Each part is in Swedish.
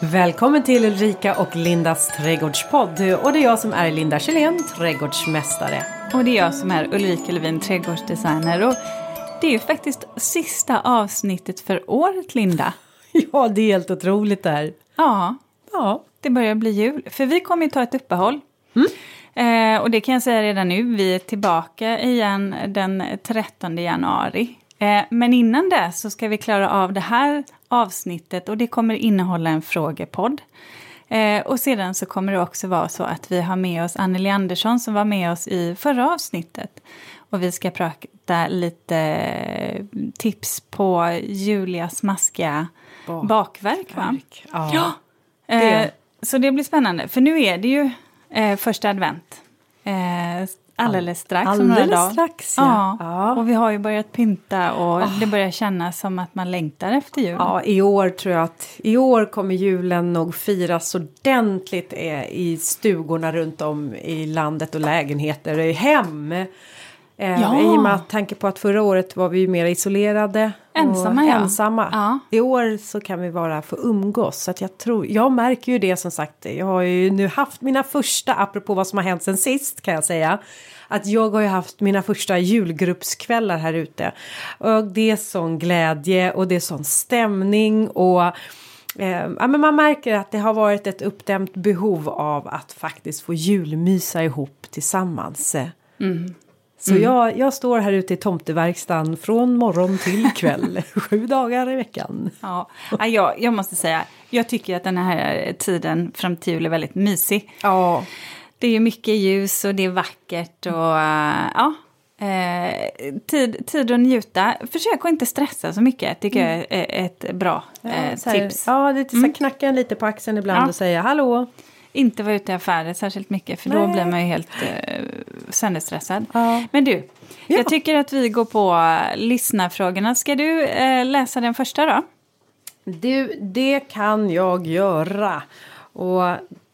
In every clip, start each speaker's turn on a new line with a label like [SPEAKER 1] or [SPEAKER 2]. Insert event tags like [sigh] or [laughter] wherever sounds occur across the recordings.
[SPEAKER 1] Välkommen till Ulrika och Lindas trädgårdspodd. Och det är jag som är Linda Kjellén, trädgårdsmästare.
[SPEAKER 2] Och det är jag som är Ulrika Levin, trädgårdsdesigner. Och det är ju faktiskt sista avsnittet för året, Linda. [laughs]
[SPEAKER 1] Ja, det är helt otroligt det här.
[SPEAKER 2] Ja,
[SPEAKER 1] Ja,
[SPEAKER 2] det börjar bli jul. För vi kommer ju ta ett uppehåll. Eh, och det kan jag säga redan nu, vi är tillbaka igen den 13 januari. Eh, men innan det så ska vi klara av det här avsnittet och det kommer innehålla en frågepodd. Eh, och sedan så kommer det också vara så att vi har med oss Anneli Andersson som var med oss i förra avsnittet. Och vi ska prata lite tips på Julias maskiga
[SPEAKER 1] Bak-
[SPEAKER 2] bakverk. Va?
[SPEAKER 1] Ja.
[SPEAKER 2] Ja.
[SPEAKER 1] det-
[SPEAKER 2] Eh, så det blir spännande, för nu är det ju eh, första advent. Alldeles strax om några
[SPEAKER 1] Alldeles
[SPEAKER 2] dagar.
[SPEAKER 1] strax, ja.
[SPEAKER 2] ja.
[SPEAKER 1] Ja.
[SPEAKER 2] Och vi har ju börjat pynta och det börjar kännas som att man längtar efter jul.
[SPEAKER 1] Ja, i år tror jag att i år kommer julen nog firas ordentligt eh, i stugorna runt om i landet och lägenheter och i hem. Eh,
[SPEAKER 2] Ja.
[SPEAKER 1] I och med tanke på att förra året var vi ju mer isolerade.
[SPEAKER 2] Ensamma, ja.
[SPEAKER 1] ensamma.
[SPEAKER 2] Ja.
[SPEAKER 1] I år så kan vi bara få umgås. Så att jag, tror, jag märker ju det som sagt. Jag har ju nu haft mina första, apropå vad som har hänt sen sist kan jag säga. Att jag har ju haft mina första julgruppskvällar här ute. Och det är sån glädje och det är sån stämning. Och eh, ja, men man märker att det har varit ett uppdämt behov av att faktiskt få julmysa ihop tillsammans. Så jag, jag står här ute i tomteverkstan från morgon till kväll, [laughs] sju dagar i veckan.
[SPEAKER 2] Ja. Ja, jag, jag måste säga, jag tycker att den här tiden fram till jul är väldigt mysig.
[SPEAKER 1] Ja,
[SPEAKER 2] Det är ju mycket ljus och det är vackert och eh, ja. Eh, tid, tid att njuta. Försök att inte stressa så mycket, tycker jag är ett bra eh,
[SPEAKER 1] här,
[SPEAKER 2] tips.
[SPEAKER 1] Ja, lite så här, knacka en lite på axeln ibland
[SPEAKER 2] Ja.
[SPEAKER 1] och säga hallå.
[SPEAKER 2] Inte vara ute i affärer särskilt mycket för då
[SPEAKER 1] Nej.
[SPEAKER 2] blir man ju helt eh, sönderstressad.
[SPEAKER 1] Ja.
[SPEAKER 2] Men du,
[SPEAKER 1] Ja.
[SPEAKER 2] jag tycker att vi går på eh, lyssnarfrågorna. Ska du eh, läsa den första då?
[SPEAKER 1] Du, det kan jag göra. Och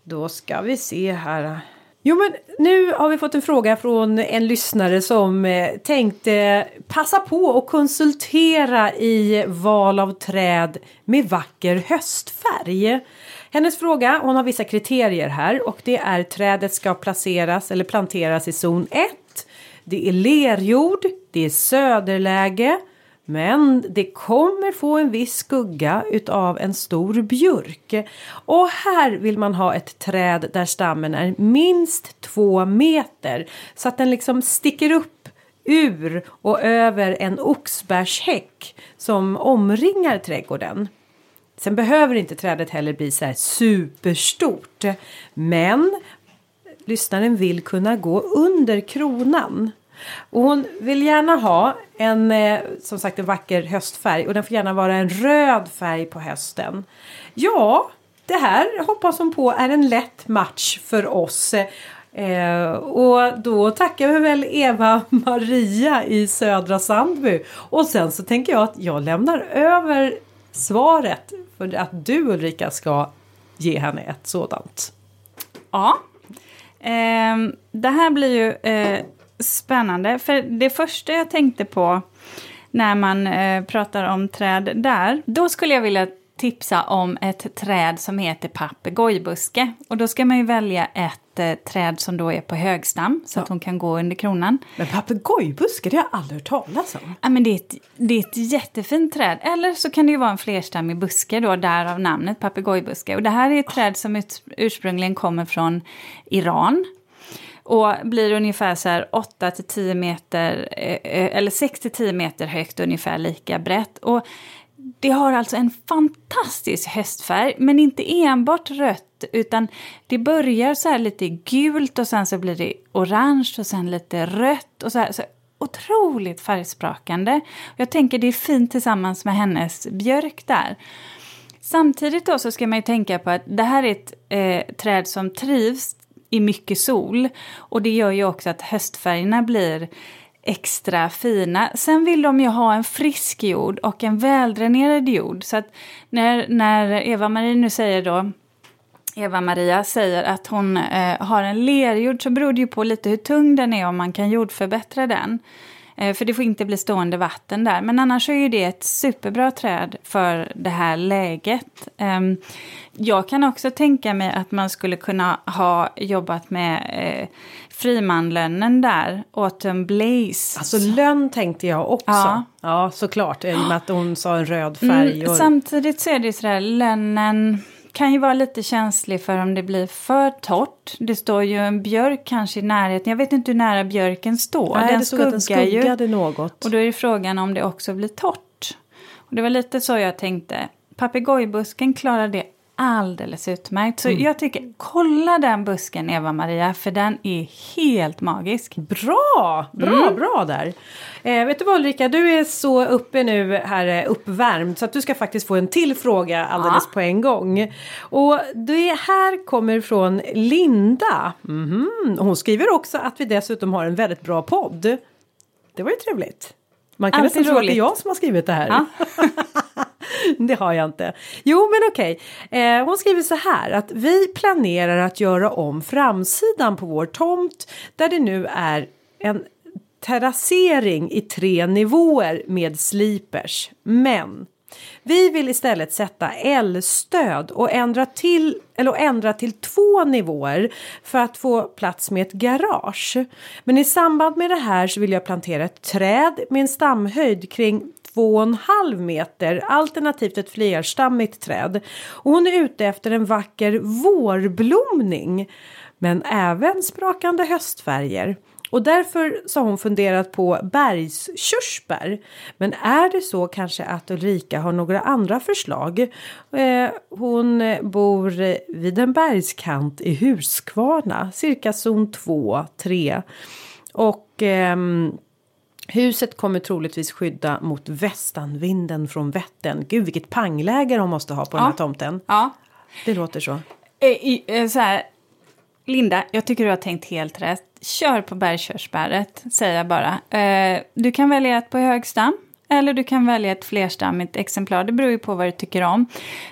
[SPEAKER 1] då ska vi se här. Jo men nu har vi fått en fråga från en lyssnare som eh, tänkte passa på och konsultera i val av träd med vacker höstfärg. Hennes fråga, hon har vissa kriterier här och det är trädet ska placeras eller planteras i zon 1. Det är lerjord, det är söderläge men det kommer få en viss skugga utav en stor björk. Och här vill man ha ett träd där stammen är minst två meter. Så att den liksom sticker upp ur och över en oxbärshäck som omringar trädgården. Sen behöver inte trädet heller bli så här superstort. Men lyssnaren vill kunna gå under kronan. Och hon vill gärna ha en, eh, som sagt, en vacker höstfärg och den får gärna vara en röd färg på hösten. Ja, det här hoppas hon på är en lätt match för oss. Eh, och då tackar vi väl Eva Maria i Södra Sandby. Och sen så tänker jag att jag lämnar över svaret för att du Ulrika ska ge henne ett sådant.
[SPEAKER 2] Ja. Eh, det här blir ju eh, spännande. För det första jag tänkte på när man eh, pratar om träd där, då skulle jag vilja tipsa om ett träd som heter papegojbuske. Och då ska man ju välja ett eh, träd som då är på högstam så att hon kan gå under kronan.
[SPEAKER 1] Men papegojbuske, det har jag aldrig hört talas om.
[SPEAKER 2] Ja, men det, är ett, det är ett jättefint träd. Eller så kan det ju vara en flerstammig buske, då, därav namnet papegojbuske. Och det här är ett träd som ut, ursprungligen kommer från Iran. Och blir ungefär så här 8 till 10 meter, eh, eh, eller 6 till 10 meter högt, ungefär lika brett. Och det har alltså en fantastisk höstfärg, men inte enbart rött, utan det börjar så här lite gult och sen så blir det orange och sen lite rött och så här. Så otroligt färgsprakande. Jag tänker det är fint tillsammans med hennes björk där. Samtidigt då så ska man ju tänka på att det här är ett eh, träd som trivs i mycket sol. Och det gör ju också att höstfärgerna blir extra fina. Sen vill de ju ha en frisk jord och en väldränerad jord. Så att när, när Eva-Marie nu säger då Eva-Maria säger att hon eh, har en lerjord så beror det ju på lite hur tung den är om man kan jordförbättra den. Eh, för det får inte bli stående vatten där. Men annars är ju det ett superbra träd för det här läget. Ehm, jag kan också tänka mig att man skulle kunna ha jobbat med eh, Frimanlönnen där, Autumn Blaze.
[SPEAKER 1] Alltså lönn tänkte jag också. Ja, ja såklart, i och med att hon sa en röd färg.
[SPEAKER 2] Mm, samtidigt så är det sådär, lönnen kan ju vara lite känslig för om det blir för torrt. Det står ju en björk kanske i närheten. Jag vet inte hur nära björken står.
[SPEAKER 1] Nej, den det stod skuggar att den skuggade ju. något.
[SPEAKER 2] Och då är det frågan om det också blir torrt. Och det var lite så jag tänkte. Papegojbusken klarar det alldeles utmärkt. Så mm. jag tycker, kolla den busken Eva-Maria, för den är helt magisk.
[SPEAKER 1] Bra, bra, mm. bra där. Eh, vet du vad Ulrika, du är så uppe nu här eh, uppvärmd så att du ska faktiskt få en till fråga alldeles ja. på en gång. Och det här kommer från Linda. Mm -hmm. Hon skriver också att vi dessutom har en väldigt bra podd. Det var ju trevligt. Man kan nästan tro att det är jag som har skrivit det här. Ja. [laughs] [laughs] det har jag inte. Jo men okej. Eh, hon skriver så här att vi planerar att göra om framsidan på vår tomt där det nu är en terrassering i tre nivåer med slipers. Men vi vill istället sätta L-stöd och ändra till, eller ändra till två nivåer för att få plats med ett garage. Men i samband med det här så vill jag plantera ett träd med en stamhöjd kring 2,5 meter alternativt ett flerstammigt träd. Och hon är ute efter en vacker vårblomning men även sprakande höstfärger. Och därför så har hon funderat på bergskörsbär. Men är det så kanske att Ulrika har några andra förslag? Eh, hon bor vid en bergskant i Huskvarna, cirka zon 2, 3. Och eh, Huset kommer troligtvis skydda mot västanvinden från Vättern. Gud vilket pangläge de måste ha på ja. den här tomten.
[SPEAKER 2] Ja.
[SPEAKER 1] Det låter så.
[SPEAKER 2] Eh, så här, Linda, jag tycker du har tänkt helt rätt. Kör på bergkörsbäret, säger jag bara. Eh, du kan välja ett på högstam. Eller du kan välja ett flerstammigt exemplar, det beror ju på vad du tycker om.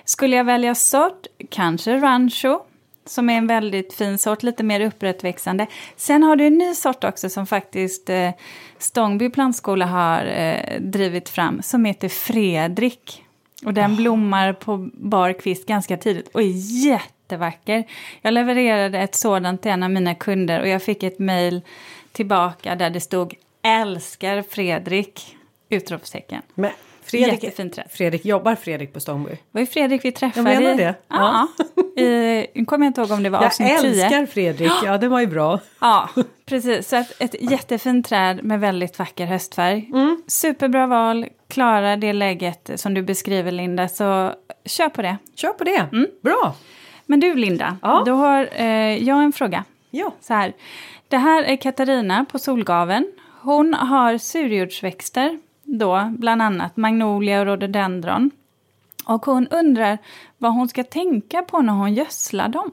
[SPEAKER 2] Skulle jag välja sort, kanske rancho, som är en väldigt fin sort, lite mer upprättväxande. Sen har du en ny sort också som faktiskt eh, Stångby plantskola har eh, drivit fram, som heter Fredrik. Och den oh. blommar på bar kvist ganska tidigt och är jättevacker. Jag levererade ett sådant till en av mina kunder och jag fick ett mejl tillbaka där det stod älskar Fredrik! Utropstecken.
[SPEAKER 1] Men Fredrik, Jättefint träff. Fredrik, jobbar Fredrik på Stångby? Det
[SPEAKER 2] var ju Fredrik vi träffade.
[SPEAKER 1] Jag menar det.
[SPEAKER 2] Ja. ja. I, kommer jag inte ihåg om det var
[SPEAKER 1] avsnitt 10. Jag älskar Fredrik, ja det var ju bra.
[SPEAKER 2] Ja, precis. Så ett, ett jättefint träd med väldigt vacker höstfärg. Mm. Superbra val, klarar det läget som du beskriver Linda, så kör på det.
[SPEAKER 1] Kör på det, mm. bra.
[SPEAKER 2] Men du Linda, ja. då har eh, jag en fråga.
[SPEAKER 1] Ja.
[SPEAKER 2] Så här. Det här är Katarina på Solgaven. Hon har surjordsväxter då, bland annat magnolia och rhododendron. Och hon undrar vad hon ska tänka på när hon gödslar dem.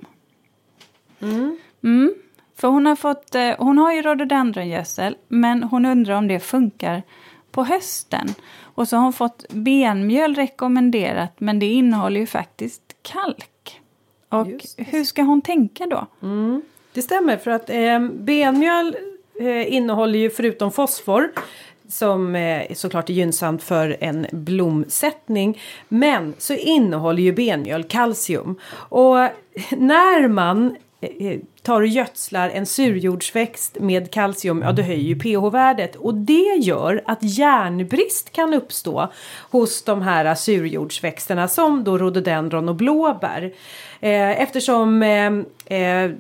[SPEAKER 2] Mm. Mm, för hon har, fått, eh, hon har ju rhododendrongödsel, men hon undrar om det funkar på hösten. Och så har hon fått benmjöl rekommenderat, men det innehåller ju faktiskt kalk. Och hur ska hon tänka då?
[SPEAKER 1] Mm. Det stämmer, för att eh, benmjöl eh, innehåller ju förutom fosfor som eh, såklart är gynnsamt för en blomsättning. Men så innehåller ju benmjöl kalcium. Och när man eh, eh tar och gödslar en surjordsväxt med kalcium, ja det höjer ju pH-värdet och det gör att järnbrist kan uppstå hos de här surjordsväxterna som då rhododendron och blåbär. Eh, eftersom eh, eh,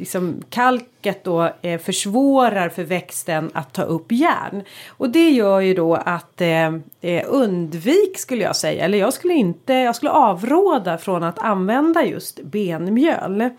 [SPEAKER 1] liksom kalket då eh, försvårar för växten att ta upp järn. Och det gör ju då att eh, eh undvik skulle jag säga, eller jag skulle inte, jag skulle avråda från att använda just benmjöl.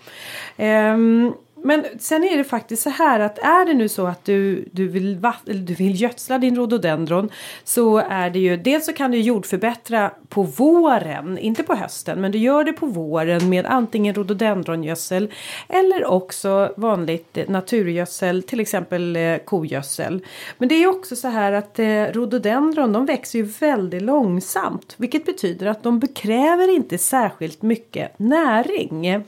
[SPEAKER 1] Ehm, men sen är det faktiskt så här att är det nu så att du, du, vill, eller du vill gödsla din rhododendron så är det ju dels så kan du jordförbättra på våren, inte på hösten, men du gör det på våren med antingen rhododendrongödsel eller också vanligt naturgödsel, till exempel eh, kogödsel. Men det är också så här att eh, rhododendron de växer ju väldigt långsamt, vilket betyder att de kräver inte särskilt mycket näring.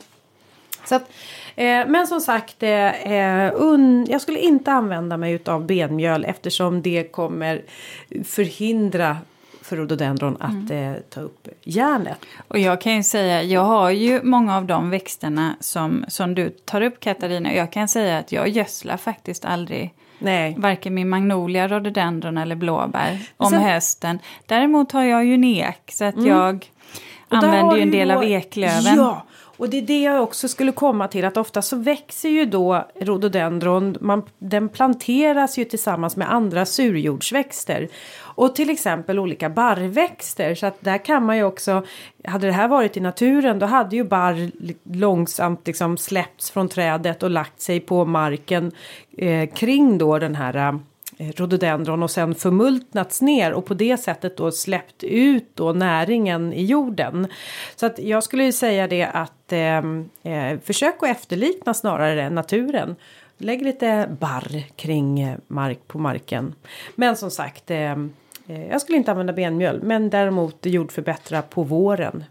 [SPEAKER 1] Så att, eh, men som sagt, eh, un, jag skulle inte använda mig av benmjöl eftersom det kommer förhindra för rhododendron att mm. eh, ta upp järnet.
[SPEAKER 2] Och jag kan ju säga, jag har ju många av de växterna som, som du tar upp Katarina. Jag kan säga att jag gödslar faktiskt aldrig Nej. Varken min magnolia, rhododendron eller blåbär om Sen, hösten. Däremot har jag ju nek så att mm. jag använder ju en del av eklöven.
[SPEAKER 1] Ja, och det är det jag också skulle komma till att ofta så växer ju då rhododendron, man, den planteras ju tillsammans med andra surjordsväxter. Och till exempel olika barrväxter så att där kan man ju också, hade det här varit i naturen då hade ju barr långsamt liksom släppts från trädet och lagt sig på marken eh, kring då den här eh, Eh, rhododendron och sen förmultnats ner och på det sättet då släppt ut då näringen i jorden. Så att jag skulle ju säga det att ehm, eh, försök att efterlikna snarare naturen. Lägg lite barr kring eh, mark på marken. Men som sagt ehm, Eh, jag skulle inte använda benmjöl men däremot jordförbättra på våren.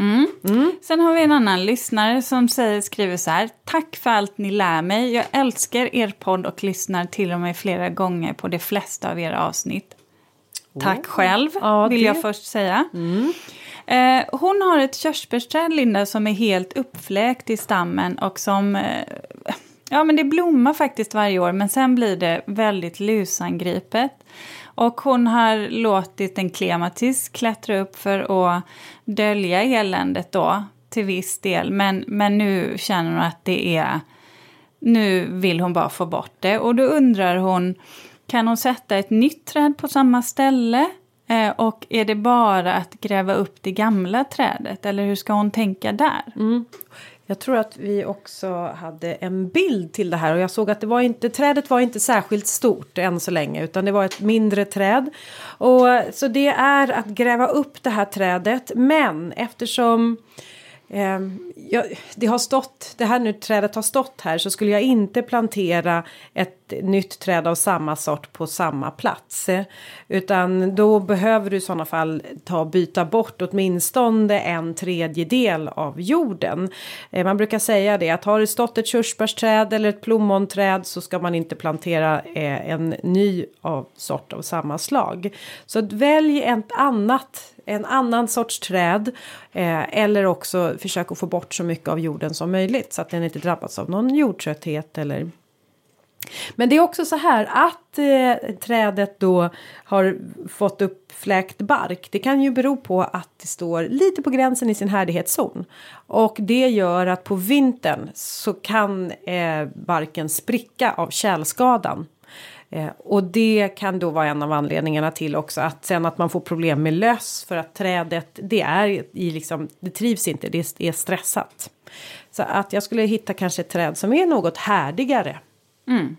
[SPEAKER 2] Mm. Mm. Sen har vi en annan lyssnare som säger, skriver så här. Tack för allt ni lär mig. Jag älskar er podd och lyssnar till och med flera gånger på de flesta av era avsnitt. Oh. Tack själv, ja, vill det. jag först säga. Mm. Eh, hon har ett körsbärsträd, Linda, som är helt uppfläkt i stammen och som... Eh, ja, men det blommar faktiskt varje år, men sen blir det väldigt lusangripet. Och hon har låtit en klematis klättra upp för att dölja eländet då till viss del. Men, men nu känner hon att det är... Nu vill hon bara få bort det. Och då undrar hon, kan hon sätta ett nytt träd på samma ställe? Eh, och är det bara att gräva upp det gamla trädet? Eller hur ska hon tänka där?
[SPEAKER 1] Mm. Jag tror att vi också hade en bild till det här och jag såg att det var inte, trädet var inte särskilt stort än så länge utan det var ett mindre träd. Och, så det är att gräva upp det här trädet men eftersom Eh, ja, det har stått, det här nu trädet har stått här så skulle jag inte plantera ett nytt träd av samma sort på samma plats. Eh, utan då behöver du i sådana fall ta byta bort åtminstone en tredjedel av jorden. Eh, man brukar säga det att har det stått ett körsbärsträd eller ett plommonträd så ska man inte plantera eh, en ny av sort av samma slag. Så välj ett annat en annan sorts träd. Eh, eller också försök att få bort så mycket av jorden som möjligt så att den inte drabbas av någon jordtrötthet eller men det är också så här att eh, trädet då har fått uppfläkt bark. Det kan ju bero på att det står lite på gränsen i sin härdighetszon. Och det gör att på vintern så kan eh, barken spricka av kärlskadan. Eh, och det kan då vara en av anledningarna till också att sen att man får problem med löss för att trädet det är i liksom det trivs inte, det är stressat. Så att jag skulle hitta kanske ett träd som är något härdigare.
[SPEAKER 2] Mm.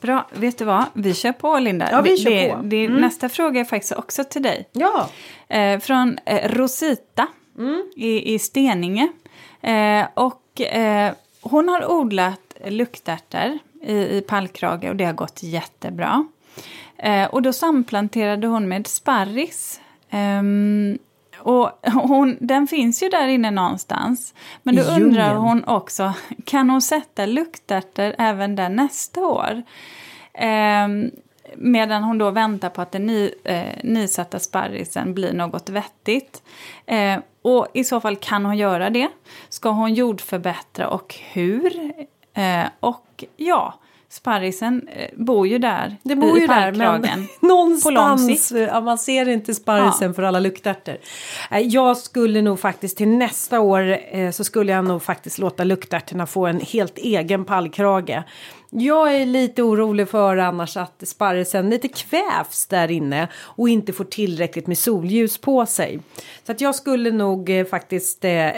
[SPEAKER 2] Bra, vet du vad? Vi kör på Linda.
[SPEAKER 1] Ja, vi kör det, på.
[SPEAKER 2] Det, mm. Nästa fråga är faktiskt också till dig.
[SPEAKER 1] Ja.
[SPEAKER 2] Eh, från eh, Rosita mm. i, i Steninge. Eh, och eh, hon har odlat luktärtor i, i pallkrage och det har gått jättebra. Eh, och då samplanterade hon med sparris. Um, och [laughs] hon, den finns ju där inne någonstans. Men då undrar hon också, [laughs] kan hon sätta luktärtor även där nästa år? Um, medan hon då väntar på att den ny, eh, nysatta sparrisen blir något vettigt. Eh, och i så fall kan hon göra det. Ska hon jordförbättra och hur? Eh, och ja, sparrisen eh, bor ju där
[SPEAKER 1] det bor i ju där, men [laughs] någonstans, ja, man ser inte sparrisen ja. för alla luktärtor. Eh, jag skulle nog faktiskt till nästa år eh, så skulle jag nog faktiskt låta luktärtorna få en helt egen pallkrage. Jag är lite orolig för annars att sparrisen lite kvävs där inne och inte får tillräckligt med solljus på sig. Så att jag skulle nog eh, faktiskt eh,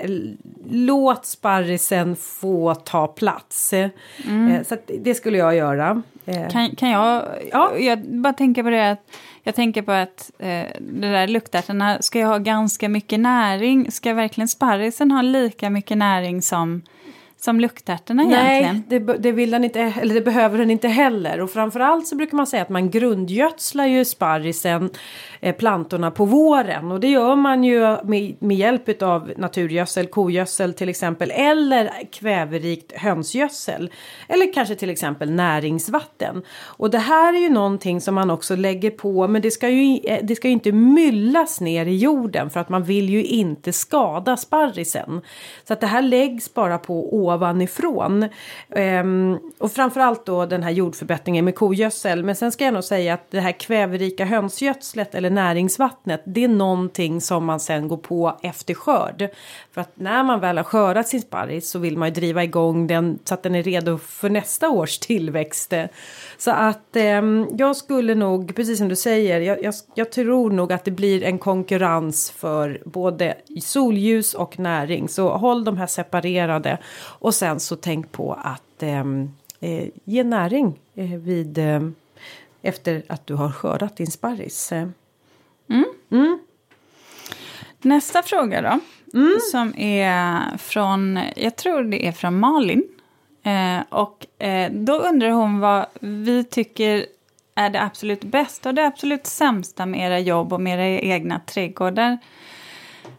[SPEAKER 1] låt sparrisen få ta plats. Mm. Eh, så det skulle jag göra.
[SPEAKER 2] Eh. Kan, kan jag, ja. jag bara tänker på det att jag tänker på att eh, det där luktärtorna ska ju ha ganska mycket näring. Ska verkligen sparrisen ha lika mycket näring som som luktärtorna
[SPEAKER 1] Nej,
[SPEAKER 2] egentligen.
[SPEAKER 1] det, det, vill den inte, eller det behöver den inte heller. Och framförallt så brukar man säga att man grundgödslar ju sparrisen, eh, plantorna på våren. Och det gör man ju med, med hjälp av naturgödsel, kogödsel till exempel. Eller kväverikt hönsgödsel. Eller kanske till exempel näringsvatten. Och det här är ju någonting som man också lägger på. Men det ska ju, eh, det ska ju inte myllas ner i jorden. För att man vill ju inte skada sparrisen. Så att det här läggs bara på ovanifrån. Ehm, och framförallt då den här jordförbättringen med kogödsel. Men sen ska jag nog säga att det här kväverika hönsgödslet eller näringsvattnet. Det är någonting som man sen går på efter skörd. För att när man väl har skördat sin sparris så vill man ju driva igång den så att den är redo för nästa års tillväxt. Så att ehm, jag skulle nog, precis som du säger, jag, jag, jag tror nog att det blir en konkurrens för både solljus och näring. Så håll de här separerade och sen så tänk på att ehm, eh, ge näring eh, vid eh, efter att du har skördat din sparris.
[SPEAKER 2] Nästa fråga då. Som är från, jag tror det är från Malin. Eh, och eh, då undrar hon vad vi tycker är det absolut bästa och det absolut sämsta med era jobb och med era egna trädgårdar.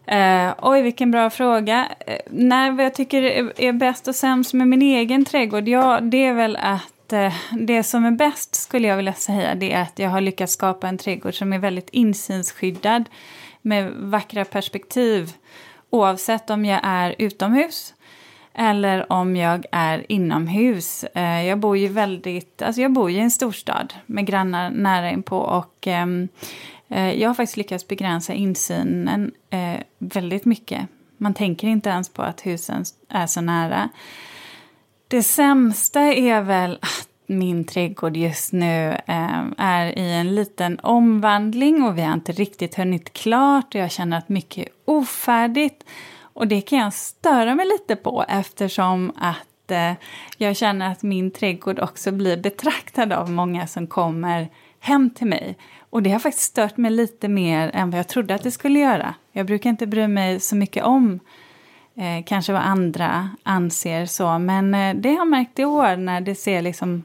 [SPEAKER 2] Eh, oj, vilken bra fråga. Eh, nej, vad jag tycker är, är bäst och sämst med min egen trädgård, ja, det är väl att eh, det som är bäst skulle jag vilja säga, det är att jag har lyckats skapa en trädgård som är väldigt insynsskyddad med vackra perspektiv. Oavsett om jag är utomhus eller om jag är inomhus. Eh, jag bor ju väldigt, alltså jag bor ju i en storstad med grannar nära inpå och eh, Eh, jag har faktiskt lyckats begränsa insynen eh, väldigt mycket. Man tänker inte ens på att husen är så nära. Det sämsta är väl att min trädgård just nu eh, är i en liten omvandling och vi har inte riktigt hunnit klart och jag känner att mycket är ofärdigt. Och det kan jag störa mig lite på eftersom att eh, jag känner att min trädgård också blir betraktad av många som kommer hem till mig. Och det har faktiskt stört mig lite mer än vad jag trodde att det skulle göra. Jag brukar inte bry mig så mycket om eh, kanske vad andra anser så, men eh, det har jag märkt i år när det ser liksom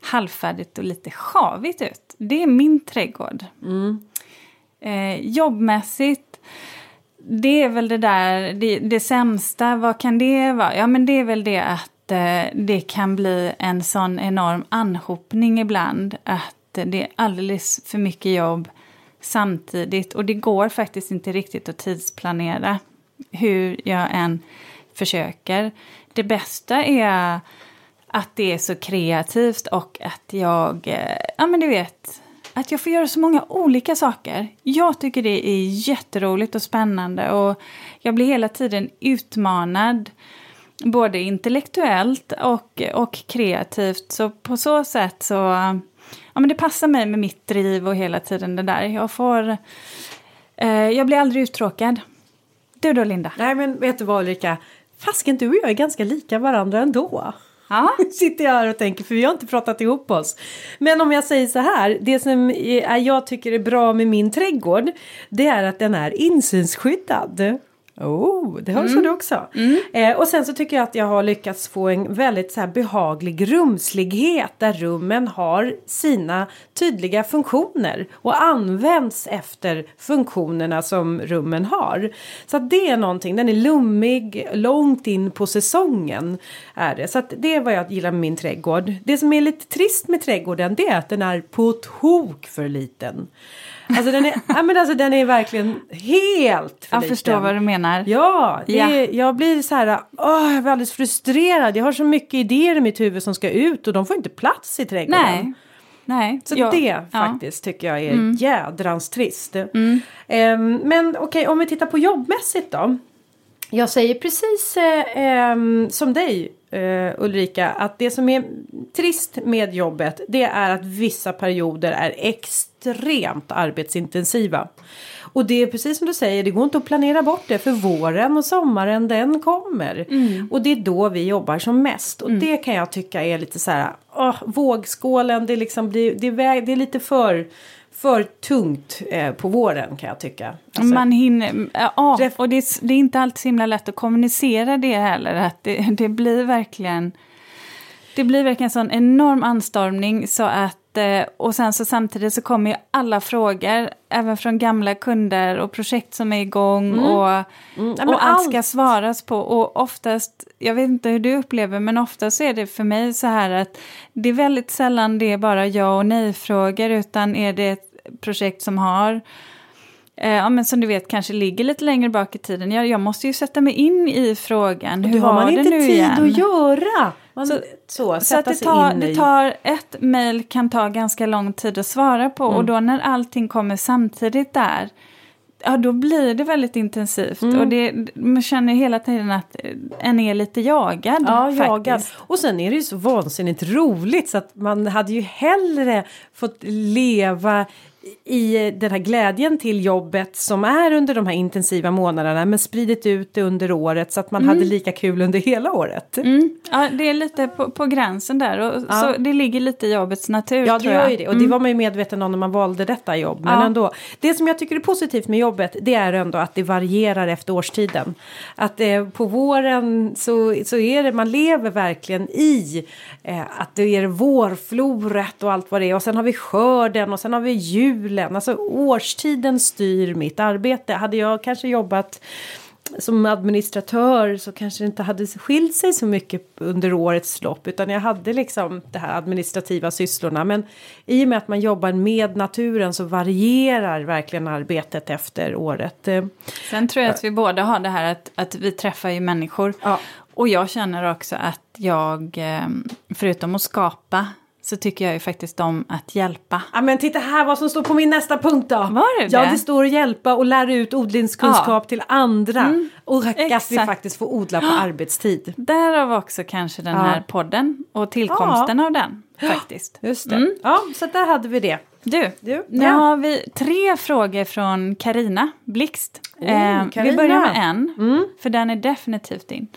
[SPEAKER 2] halvfärdigt och lite sjavigt ut. Det är min trädgård. Eh, jobbmässigt, det är väl det där, det, det sämsta, vad kan det vara? Ja men det är väl det att att eh, det kan bli en sån enorm anhopning ibland. Att det är alldeles för mycket jobb samtidigt. Och det går faktiskt inte riktigt att tidsplanera hur jag än försöker. Det bästa är att det är så kreativt och att jag, eh, ja men du vet, att jag får göra så många olika saker. Jag tycker det är jätteroligt och spännande och jag blir hela tiden utmanad. Både intellektuellt och, och kreativt. Så på så sätt så, ja men det passar mig med mitt driv och hela tiden det där. Jag får, eh, jag blir aldrig uttråkad. Du då Linda?
[SPEAKER 1] Nej men vet du vad Ulrika? Fasken du och jag är ganska lika varandra ändå.
[SPEAKER 2] Ja. [laughs]
[SPEAKER 1] Sitter jag här och tänker för vi har inte pratat ihop oss. Men om jag säger så här. Det som jag tycker är bra med min trädgård. Det är att den är insynsskyddad. Oh, det hörs mm. du också. Mm. Eh, och sen så tycker jag att jag har lyckats få en väldigt så här behaglig rumslighet där rummen har sina tydliga funktioner och används efter funktionerna som rummen har. Så att det är någonting, den är lummig långt in på säsongen. Är det. Så det är vad jag gillar med min trädgård. Det som är lite trist med trädgården det är att den är på tok för liten. Alltså den är, ja, men alltså den är verkligen helt för
[SPEAKER 2] Jag
[SPEAKER 1] liten.
[SPEAKER 2] förstår vad du menar.
[SPEAKER 1] Ja, det,
[SPEAKER 2] Ja.
[SPEAKER 1] jag blir så här, åh, jag blir alldeles frustrerad. Jag har så mycket idéer i mitt huvud som ska ut och de får inte plats i trädgården.
[SPEAKER 2] Nej. Nej.
[SPEAKER 1] Så
[SPEAKER 2] Ja.
[SPEAKER 1] det
[SPEAKER 2] Ja. Mm.
[SPEAKER 1] faktiskt tycker jag är jädrans trist. Ehm, men okej, om vi tittar på jobbmässigt då. Jag säger precis eh, ehm, som dig eh, Ulrika att det som är trist med jobbet det är att vissa perioder är extremt arbetsintensiva. Och det är precis som du säger, det går inte att planera bort det för våren och sommaren den kommer.
[SPEAKER 2] Mm.
[SPEAKER 1] Och det är då vi jobbar som mest. Och det kan jag tycka är lite så här, åh, vågskålen, det, liksom blir, det, är det är lite för, för tungt eh, på våren kan jag tycka. Alltså,
[SPEAKER 2] Man hinner, ja,
[SPEAKER 1] Ref-
[SPEAKER 2] och det är, det är inte alltid så himla lätt att kommunicera det heller. Att det, [laughs] det blir verkligen det blir verkligen en sån enorm anstormning så att eh, och sen så samtidigt så kommer ju alla frågor, även från gamla kunder och projekt som är igång och,
[SPEAKER 1] ja, men
[SPEAKER 2] och allt ska svaras på. Och oftast, jag vet inte hur du upplever, men oftast är det för mig så här att det är väldigt sällan det är bara ja och nej-frågor, utan är det projekt som har Eh, ja, men som du vet kanske ligger lite längre bak i tiden. Jag, jag måste ju sätta mig in i frågan. Hur
[SPEAKER 1] det har man inte tid
[SPEAKER 2] igen?
[SPEAKER 1] att göra. Man, så,
[SPEAKER 2] Så-
[SPEAKER 1] så,
[SPEAKER 2] att det tar, det tar ett mejl kan ta ganska lång tid att svara på
[SPEAKER 1] Mm.
[SPEAKER 2] och då när allting kommer samtidigt där Ja, då blir det väldigt intensivt
[SPEAKER 1] Mm.
[SPEAKER 2] och det, man känner hela tiden att en är lite jagad.
[SPEAKER 1] Ja, jagad. Och sen är det ju så vansinnigt roligt så att man hade ju hellre fått leva i den här glädjen till jobbet som är under de här intensiva månaderna men spridit ut det under året så att man hade lika kul under hela året.
[SPEAKER 2] Mm. Ja, det är lite på, på gränsen där och
[SPEAKER 1] Ja.
[SPEAKER 2] så det ligger lite i jobbets natur
[SPEAKER 1] Ja, det gör ju det. Och det var man ju medveten om när man valde detta jobb. Men
[SPEAKER 2] Ja.
[SPEAKER 1] ändå. Det som jag tycker är positivt med jobbet det är ändå att det varierar efter årstiden. Att eh, på våren så, så är det, man lever verkligen i eh, att det är vårfloret och allt vad det är. Och sen har vi skörden och sen har vi julen. Alltså årstiden styr mitt arbete. Hade jag kanske jobbat som administratör så kanske det inte hade skilt sig så mycket under årets lopp utan jag hade liksom det här administrativa sysslorna men i och med att man jobbar med naturen så varierar verkligen arbetet efter året.
[SPEAKER 2] Sen tror jag att vi båda har det här att, att vi träffar ju människor.
[SPEAKER 1] Ja.
[SPEAKER 2] Och jag känner också att jag, eh, förutom att skapa, så tycker jag ju faktiskt om att hjälpa.
[SPEAKER 1] Ja men titta här vad som står på min nästa punkt då.
[SPEAKER 2] Var det
[SPEAKER 1] Ja
[SPEAKER 2] det?
[SPEAKER 1] det står att hjälpa och lära ut odlingskunskap
[SPEAKER 2] Ja.
[SPEAKER 1] till andra. och att vi faktiskt får odla på arbetstid.
[SPEAKER 2] Därav också kanske den
[SPEAKER 1] Ja.
[SPEAKER 2] här podden och tillkomsten av den faktiskt.
[SPEAKER 1] Just det. Ja så där hade vi det.
[SPEAKER 2] Du,
[SPEAKER 1] Du,
[SPEAKER 2] nu
[SPEAKER 1] ja.
[SPEAKER 2] har vi tre frågor från Karina Blixt.
[SPEAKER 1] Oh,
[SPEAKER 2] eh, vi börjar med en, för den är definitivt din.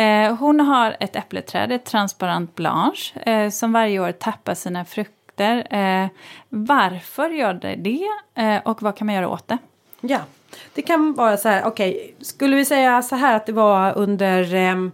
[SPEAKER 2] Eh, hon har ett äppleträd, ett transparent blanche, eh, som varje år tappar sina frukter. Eh, varför gör det det eh, och vad kan man göra åt det?
[SPEAKER 1] Ja, det kan vara så här, okej, skulle vi säga så här att det var under ehm,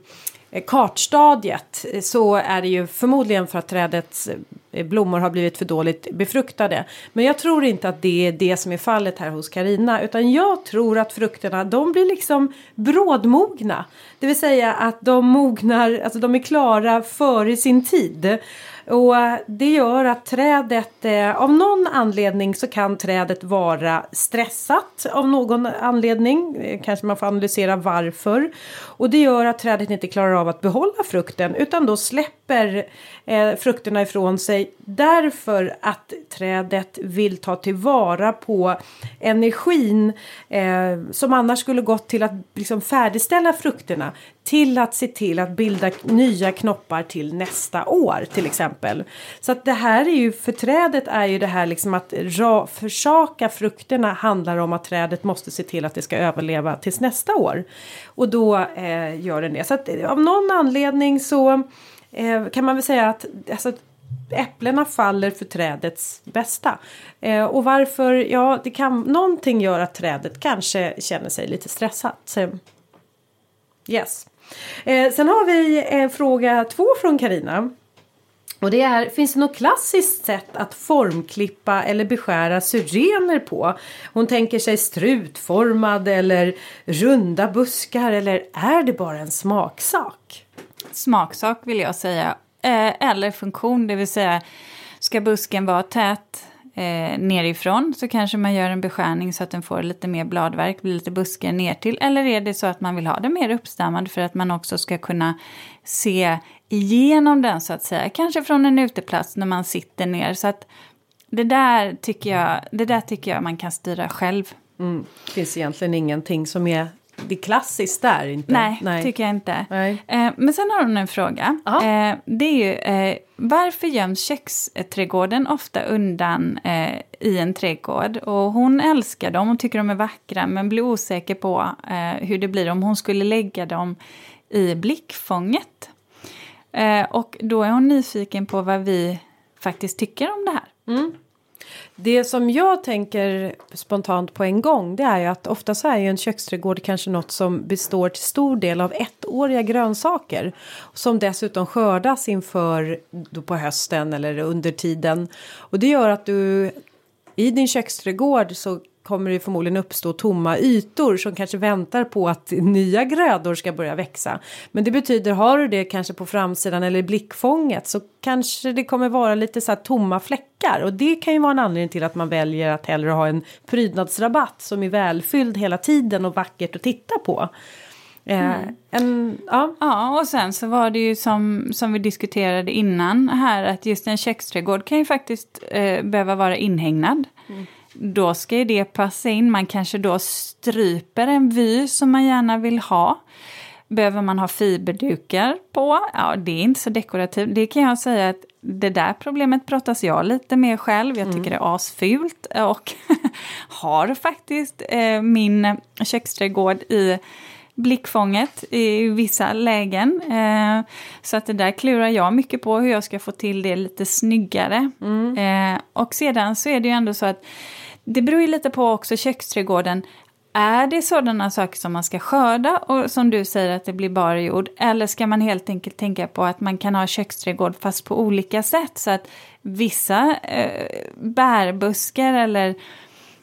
[SPEAKER 1] Eh, kartstadiet eh, så är det ju förmodligen för att trädets eh, blommor har blivit för dåligt befruktade. Men jag tror inte att det är det som är fallet här hos Karina utan jag tror att frukterna de blir liksom brådmogna. Det vill säga att de mognar, alltså de är klara före sin tid. Och eh, det gör att trädet, eh, av någon anledning så kan trädet vara stressat av någon anledning. Eh, kanske man får analysera varför. Och det gör att trädet inte klarar av att behålla frukten utan då släpper frukterna ifrån sig därför att trädet vill ta tillvara på energin som annars skulle gått till att liksom färdigställa frukterna till att se till att bilda nya knoppar till nästa år till exempel. Så att det här är ju för trädet är ju det här liksom att ra, försaka frukterna handlar om att trädet måste se till att det ska överleva tills nästa år. Och då eh, gör den det. Så att eh, av någon anledning så eh, kan man väl säga att alltså, äpplena faller för trädets bästa. Eh, och varför? Ja, det kan, någonting gör att trädet kanske känner sig lite stressat. Så, yes. Eh, sen har vi eh, fråga två från Karina. Och det är, finns det något klassiskt sätt att formklippa eller beskära syrener på? Hon tänker sig strutformad eller runda buskar eller är det bara en smaksak?
[SPEAKER 2] Smaksak vill jag säga. Eh, eller funktion, det vill säga ska busken vara tät eh, nerifrån så kanske man gör en beskärning så att den får lite mer bladverk, blir lite buskar ner till. Eller är det så att man vill ha den mer uppstammad för att man också ska kunna se igenom den så att säga. Kanske från en uteplats när man sitter ner. Så att det där tycker jag, det där tycker jag man kan styra själv.
[SPEAKER 1] Mm. Det finns egentligen ingenting som är det är klassiskt där inte.
[SPEAKER 2] Nej, Nej. tycker jag inte.
[SPEAKER 1] Nej.
[SPEAKER 2] Eh, men sen har hon en fråga. Eh, det är ju eh, varför göms köksträdgården ofta undan eh, i en trädgård? Och hon älskar dem och tycker de är vackra men blir osäker på eh, hur det blir om hon skulle lägga dem i blickfånget. Eh, och då är hon nyfiken på vad vi faktiskt tycker om det här.
[SPEAKER 1] Mm. Det som jag tänker spontant på en gång det är ju att ofta så är ju en köksträdgård kanske något som består till stor del av ettåriga grönsaker. Som dessutom skördas inför då på hösten eller under tiden. Och det gör att du i din köksträdgård så kommer det förmodligen uppstå tomma ytor som kanske väntar på att nya grödor ska börja växa. Men det betyder, har du det kanske på framsidan eller i blickfånget så kanske det kommer vara lite så här tomma fläckar och det kan ju vara en anledning till att man väljer att hellre ha en prydnadsrabatt som är välfylld hela tiden och vackert att titta på.
[SPEAKER 2] Eh, mm. En, ja. ja, och sen så var det ju som, som vi diskuterade innan här att just en köksträdgård kan ju faktiskt eh, behöva vara inhägnad. Mm då ska ju det passa in. Man kanske då stryper en vy som man gärna vill ha. Behöver man ha fiberdukar på? Ja, det är inte så dekorativt. Det kan jag säga att det där problemet brottas jag lite med själv. Jag tycker mm. det är asfult och [laughs] har faktiskt eh, min köksträdgård i blickfånget i vissa lägen. Eh, så att det där klurar jag mycket på hur jag ska få till det lite snyggare. Mm. Eh, och sedan så är det ju ändå så att det beror ju lite på också köksträdgården. Är det sådana saker som man ska skörda och som du säger att det blir bara jord? Eller ska man helt enkelt tänka på att man kan ha köksträdgård fast på olika sätt? Så att vissa eh, bärbuskar eller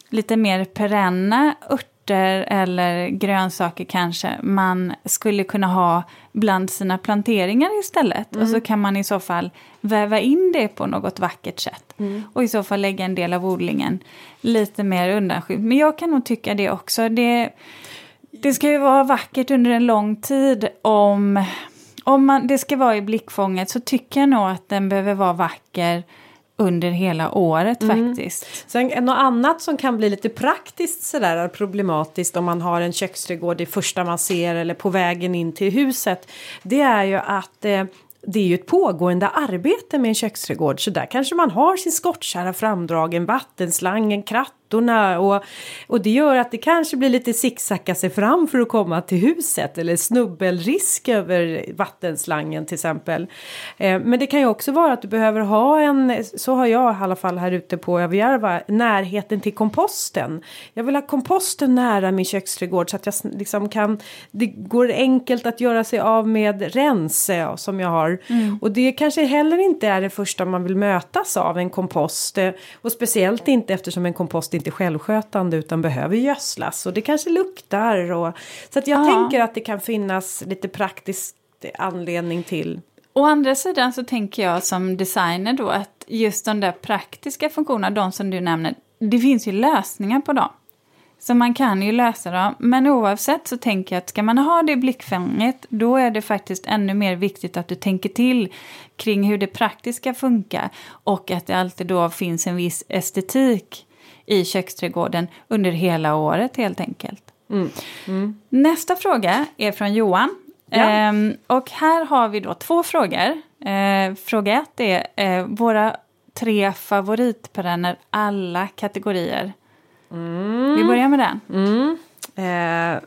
[SPEAKER 2] lite mer perenna örter eller grönsaker kanske man skulle kunna ha bland sina planteringar istället. Mm. Och så kan man i så fall väva in det på något vackert sätt. Mm. Och i så fall lägga en del av odlingen lite mer undanskymd. Men jag kan nog tycka det också. Det, det ska ju vara vackert under en lång tid om, om man, det ska vara i blickfånget så tycker jag nog att den behöver vara vacker under hela året mm. faktiskt.
[SPEAKER 1] Sen något annat som kan bli lite praktiskt sådär problematiskt om man har en köksträdgård det första man ser eller på vägen in till huset. Det är ju att eh, det är ju ett pågående arbete med en köksträdgård så där kanske man har sin skottkärra framdragen, vattenslangen, kratt ytorna och, och det gör att det kanske blir lite zigzacka sig fram för att komma till huset eller snubbelrisk över vattenslangen till exempel. Eh, men det kan ju också vara att du behöver ha en, så har jag i alla fall här ute på Överjärva, närheten till komposten. Jag vill ha komposten nära min köksträdgård så att jag liksom kan, det går enkelt att göra sig av med rens som jag har. Mm. Och det kanske heller inte är det första man vill mötas av, en kompost. Eh, och speciellt inte eftersom en kompost inte självskötande utan behöver gödslas och det kanske luktar. Och, så att jag ja. tänker att det kan finnas lite praktisk anledning till.
[SPEAKER 2] Å andra sidan så tänker jag som designer då att just de där praktiska funktionerna, de som du nämner, det finns ju lösningar på dem. Så man kan ju lösa dem. Men oavsett så tänker jag att ska man ha det i blickfånget då är det faktiskt ännu mer viktigt att du tänker till kring hur det praktiska funkar och att det alltid då finns en viss estetik i köksträdgården under hela året helt enkelt. Mm. Mm. Nästa fråga är från Johan. Ja. Ehm, och här har vi då två frågor. Ehm, fråga ett är eh, våra tre favoritperenner alla kategorier. Mm. Vi börjar med den.
[SPEAKER 1] Mm. Eh,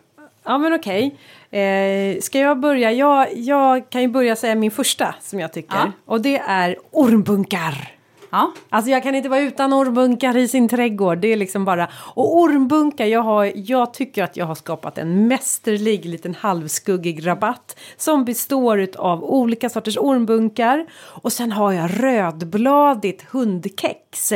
[SPEAKER 1] ja men okej. Eh, ska jag börja? Jag, jag kan ju börja säga min första som jag tycker. Ja. Och det är ormbunkar. Ja. Alltså jag kan inte vara utan ormbunkar i sin trädgård. Det är liksom bara... Och ormbunkar, jag, har, jag tycker att jag har skapat en mästerlig liten halvskuggig rabatt. Som består av olika sorters ormbunkar. Och sen har jag rödbladigt hundkex.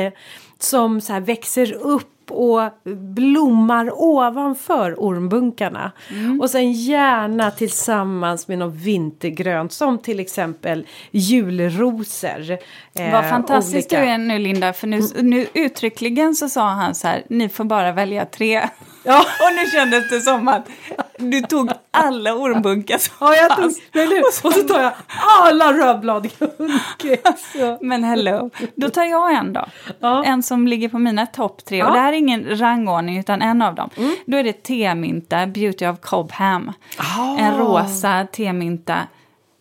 [SPEAKER 1] Som så här växer upp och blommar ovanför ormbunkarna. Mm. Och sen gärna tillsammans med något vintergrönt som till exempel julrosor.
[SPEAKER 2] Eh, Vad fantastiskt olika. du är nu Linda, för nu, nu uttryckligen så sa han så här, ni får bara välja tre.
[SPEAKER 1] Ja. [laughs]
[SPEAKER 2] Och nu kändes det som att du tog alla ormbunkar som
[SPEAKER 1] Ja, jag tog, eller hur? och så tar jag alla rödbladiga hundkex. [laughs]
[SPEAKER 2] Men hello, då tar jag en då.
[SPEAKER 1] Ja.
[SPEAKER 2] En som ligger på mina topp tre.
[SPEAKER 1] Ja.
[SPEAKER 2] Och det här är ingen rangordning utan en av dem.
[SPEAKER 1] Mm.
[SPEAKER 2] Då är det temynta, Beauty of Cobham.
[SPEAKER 1] Ah.
[SPEAKER 2] En rosa temynta.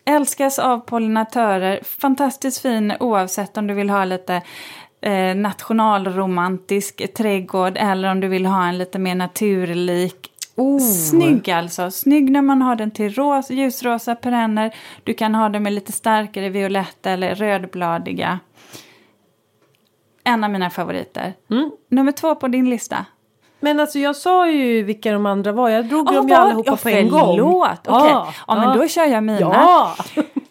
[SPEAKER 2] Älskas av pollinatörer, fantastiskt fin oavsett om du vill ha lite eh, nationalromantisk trädgård eller om du vill ha en lite mer naturlik.
[SPEAKER 1] Oh.
[SPEAKER 2] Snygg alltså, snygg när man har den till ros, ljusrosa perenner. Du kan ha den med lite starkare violetta eller rödbladiga. En av mina favoriter.
[SPEAKER 1] Mm.
[SPEAKER 2] Nummer två på din lista.
[SPEAKER 1] Men alltså jag sa ju vilka de andra var. Jag drog
[SPEAKER 2] Ah,
[SPEAKER 1] dem ju allihopa
[SPEAKER 2] ja,
[SPEAKER 1] på en gång.
[SPEAKER 2] förlåt. Okej. Ja, men då kör jag mina.
[SPEAKER 1] Ja!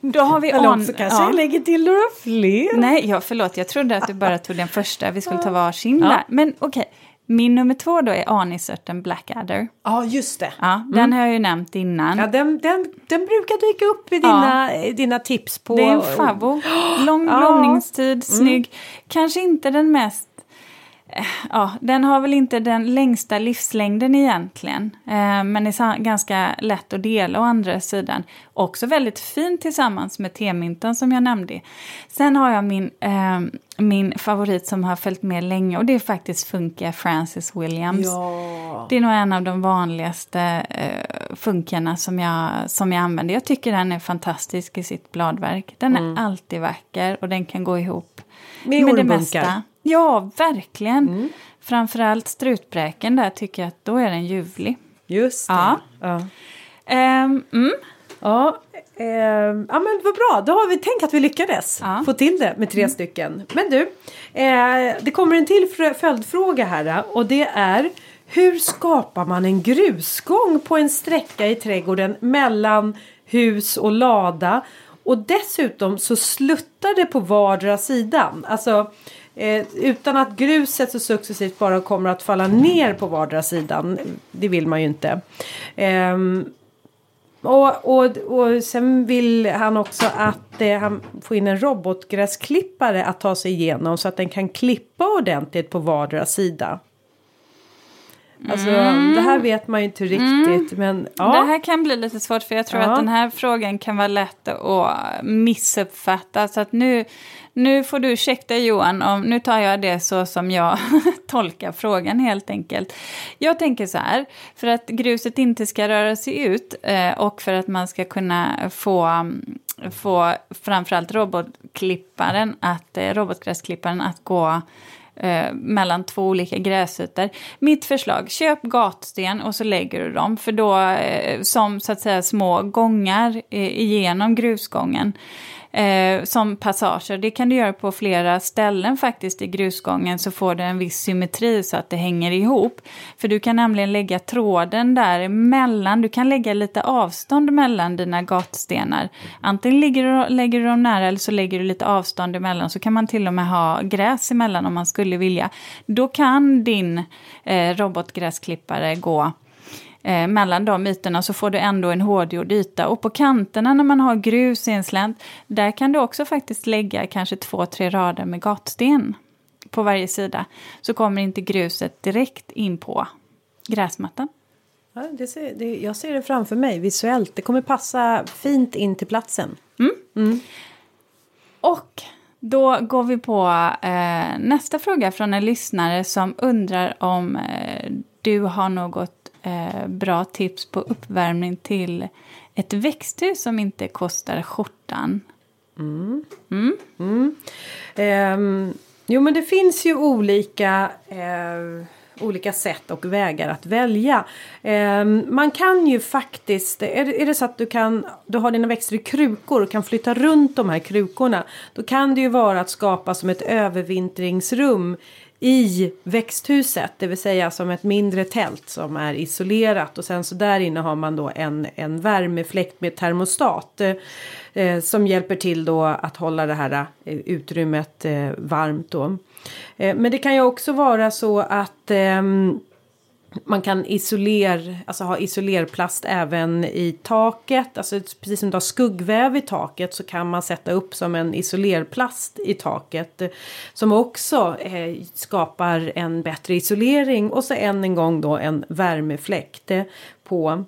[SPEAKER 2] Då har vi
[SPEAKER 1] Eller
[SPEAKER 2] on-
[SPEAKER 1] också kanske
[SPEAKER 2] ja.
[SPEAKER 1] jag lägger till några fler.
[SPEAKER 2] Nej, ja, förlåt. Jag trodde att du bara tog den första. Vi skulle ta varsin
[SPEAKER 1] Ja.
[SPEAKER 2] där. Men okej. Min nummer två då är anisörten Blackadder.
[SPEAKER 1] Ja, just det.
[SPEAKER 2] Ja, Den har jag ju nämnt innan.
[SPEAKER 1] Ja, den, den, den brukar dyka upp i dina, i dina tips på...
[SPEAKER 2] Det är en favvo. [gasps] Lång
[SPEAKER 1] Ja.
[SPEAKER 2] blomningstid, snygg. Kanske inte den mest... eh, Ja, den har väl inte den längsta livslängden egentligen. Eh, men är ganska lätt att dela å andra sidan. Också väldigt fin tillsammans med temyntan som jag nämnde. Sen har jag min, eh, min favorit som har följt med länge och det är faktiskt Funkia Francis Williams.
[SPEAKER 1] Ja.
[SPEAKER 2] Det är nog en av de vanligaste eh, funkarna som jag, som jag använder. Jag tycker den är fantastisk i sitt bladverk. Den är alltid vacker och den kan gå ihop
[SPEAKER 1] Med
[SPEAKER 2] det
[SPEAKER 1] ormbunkar.
[SPEAKER 2] mesta. Ja, verkligen. Framförallt strutbräken där tycker jag att då är den ljuvlig.
[SPEAKER 1] Just det.
[SPEAKER 2] Ja.
[SPEAKER 1] Ja.
[SPEAKER 2] Ehm, mm.
[SPEAKER 1] Ja, ehm, ja men vad bra. Då har vi tänkt att vi lyckades
[SPEAKER 2] Ja.
[SPEAKER 1] få till det med tre stycken. Men du, eh, det kommer en till följdfråga här och det är hur skapar man en grusgång på en sträcka i trädgården mellan hus och lada och dessutom så sluttar det på vardera sidan. Alltså eh, utan att gruset så successivt bara kommer att falla ner på vardera sidan. Det vill man ju inte. Ehm, och, och, och sen vill han också att eh, han får in en robotgräsklippare att ta sig igenom så att den kan klippa ordentligt på vardera sida. Alltså det här vet man ju inte riktigt men ja.
[SPEAKER 2] Det här kan bli lite svårt för jag tror
[SPEAKER 1] Ja.
[SPEAKER 2] att den här frågan kan vara lätt att missuppfatta. Så att nu, nu får du ursäkta Johan, om, nu tar jag det så som jag [laughs] tolkar frågan helt enkelt. Jag tänker så här, för att gruset inte ska röra sig ut eh, och för att man ska kunna få, mm, få framförallt robotklipparen att, eh, robotgräsklipparen att gå eh, mellan två olika gräsytor. Mitt förslag, köp gatsten och så lägger du dem för då eh, som så att säga små gångar eh, igenom grusgången. Eh, som passager. Det kan du göra på flera ställen faktiskt i grusgången så får du en viss symmetri så att det hänger ihop. För du kan nämligen lägga tråden där emellan, du kan lägga lite avstånd mellan dina gatstenar. Antingen lägger du, lägger du dem nära eller så lägger du lite avstånd emellan så kan man till och med ha gräs emellan om man skulle vilja. Då kan din eh, robotgräsklippare gå eh, mellan de ytorna så får du ändå en hårdgjord yta. Och på kanterna när man har grus i en slänt, där kan du också faktiskt lägga kanske två, tre rader med gatsten på varje sida. Så kommer inte gruset direkt in på gräsmattan.
[SPEAKER 1] Ja, det ser, det, jag ser det framför mig visuellt. Det kommer passa fint in till platsen.
[SPEAKER 2] Och då går vi på eh, nästa fråga från en lyssnare som undrar om eh, du har något eh, bra tips på uppvärmning till ett växthus som inte kostar skjortan. Mm. Mm.
[SPEAKER 1] Ehm, jo men det finns ju olika, eh, olika sätt och vägar att välja. Eh, man kan ju faktiskt, är det, är det så att du, kan, du har dina växter i krukor och kan flytta runt de här krukorna. Då kan det ju vara att skapa som ett övervintringsrum i växthuset, det vill säga som ett mindre tält som är isolerat och sen så där inne har man då en, en värmefläkt med termostat eh, som hjälper till då att hålla det här eh, utrymmet eh, varmt då. Eh, men det kan ju också vara så att ehm, man kan isoler, alltså ha isolerplast även i taket. Alltså precis som du har skuggväv i taket så kan man sätta upp som en isolerplast i taket. Eh, som också eh, skapar en bättre isolering och så än en gång då en värmefläkt eh, på.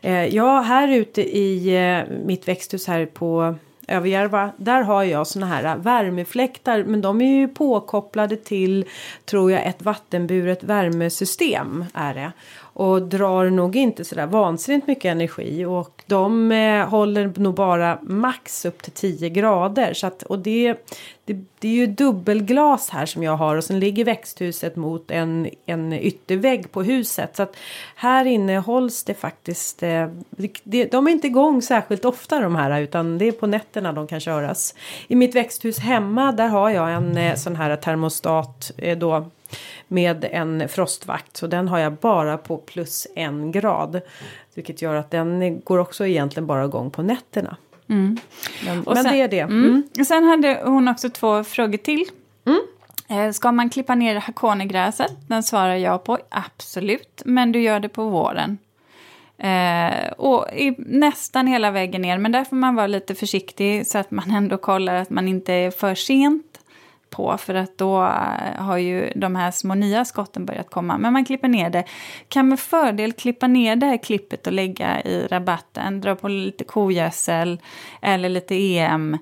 [SPEAKER 1] Eh, ja, här ute i eh, mitt växthus här på Överjärva, där har jag såna här äh, värmefläktar men de är ju påkopplade till tror jag ett vattenburet värmesystem är det. Och drar nog inte sådär vansinnigt mycket energi och de eh, håller nog bara max upp till 10 grader. Så att, och det, det, det, är ju dubbelglas här som jag har och sen ligger växthuset mot en, en yttervägg på huset. Så att här inne hålls det faktiskt, eh, det, de är inte igång särskilt ofta de här utan det är på nätterna de kan köras. I mitt växthus hemma där har jag en eh, sån här termostat eh, då med en frostvakt. Så den har jag bara på plus en grad. Vilket gör att den går också egentligen bara igång på nätterna. Mm. Men, men
[SPEAKER 2] sen,
[SPEAKER 1] det är det.
[SPEAKER 2] Mm. Mm. Sen hade hon också två frågor till. Mm. Eh, ska man klippa ner hakonegräset? Den svarar jag på, absolut. Men du gör det på våren. Eh, och i, nästan hela vägen ner, men där får man vara lite försiktig så att man ändå kollar att man inte är för sent på för att då eh, har ju de här små nya skotten börjat komma. Men man klipper ner det. Kan med fördel klippa ner det här klippet och lägga i rabatten. Dra på lite kogödsel eller lite EM.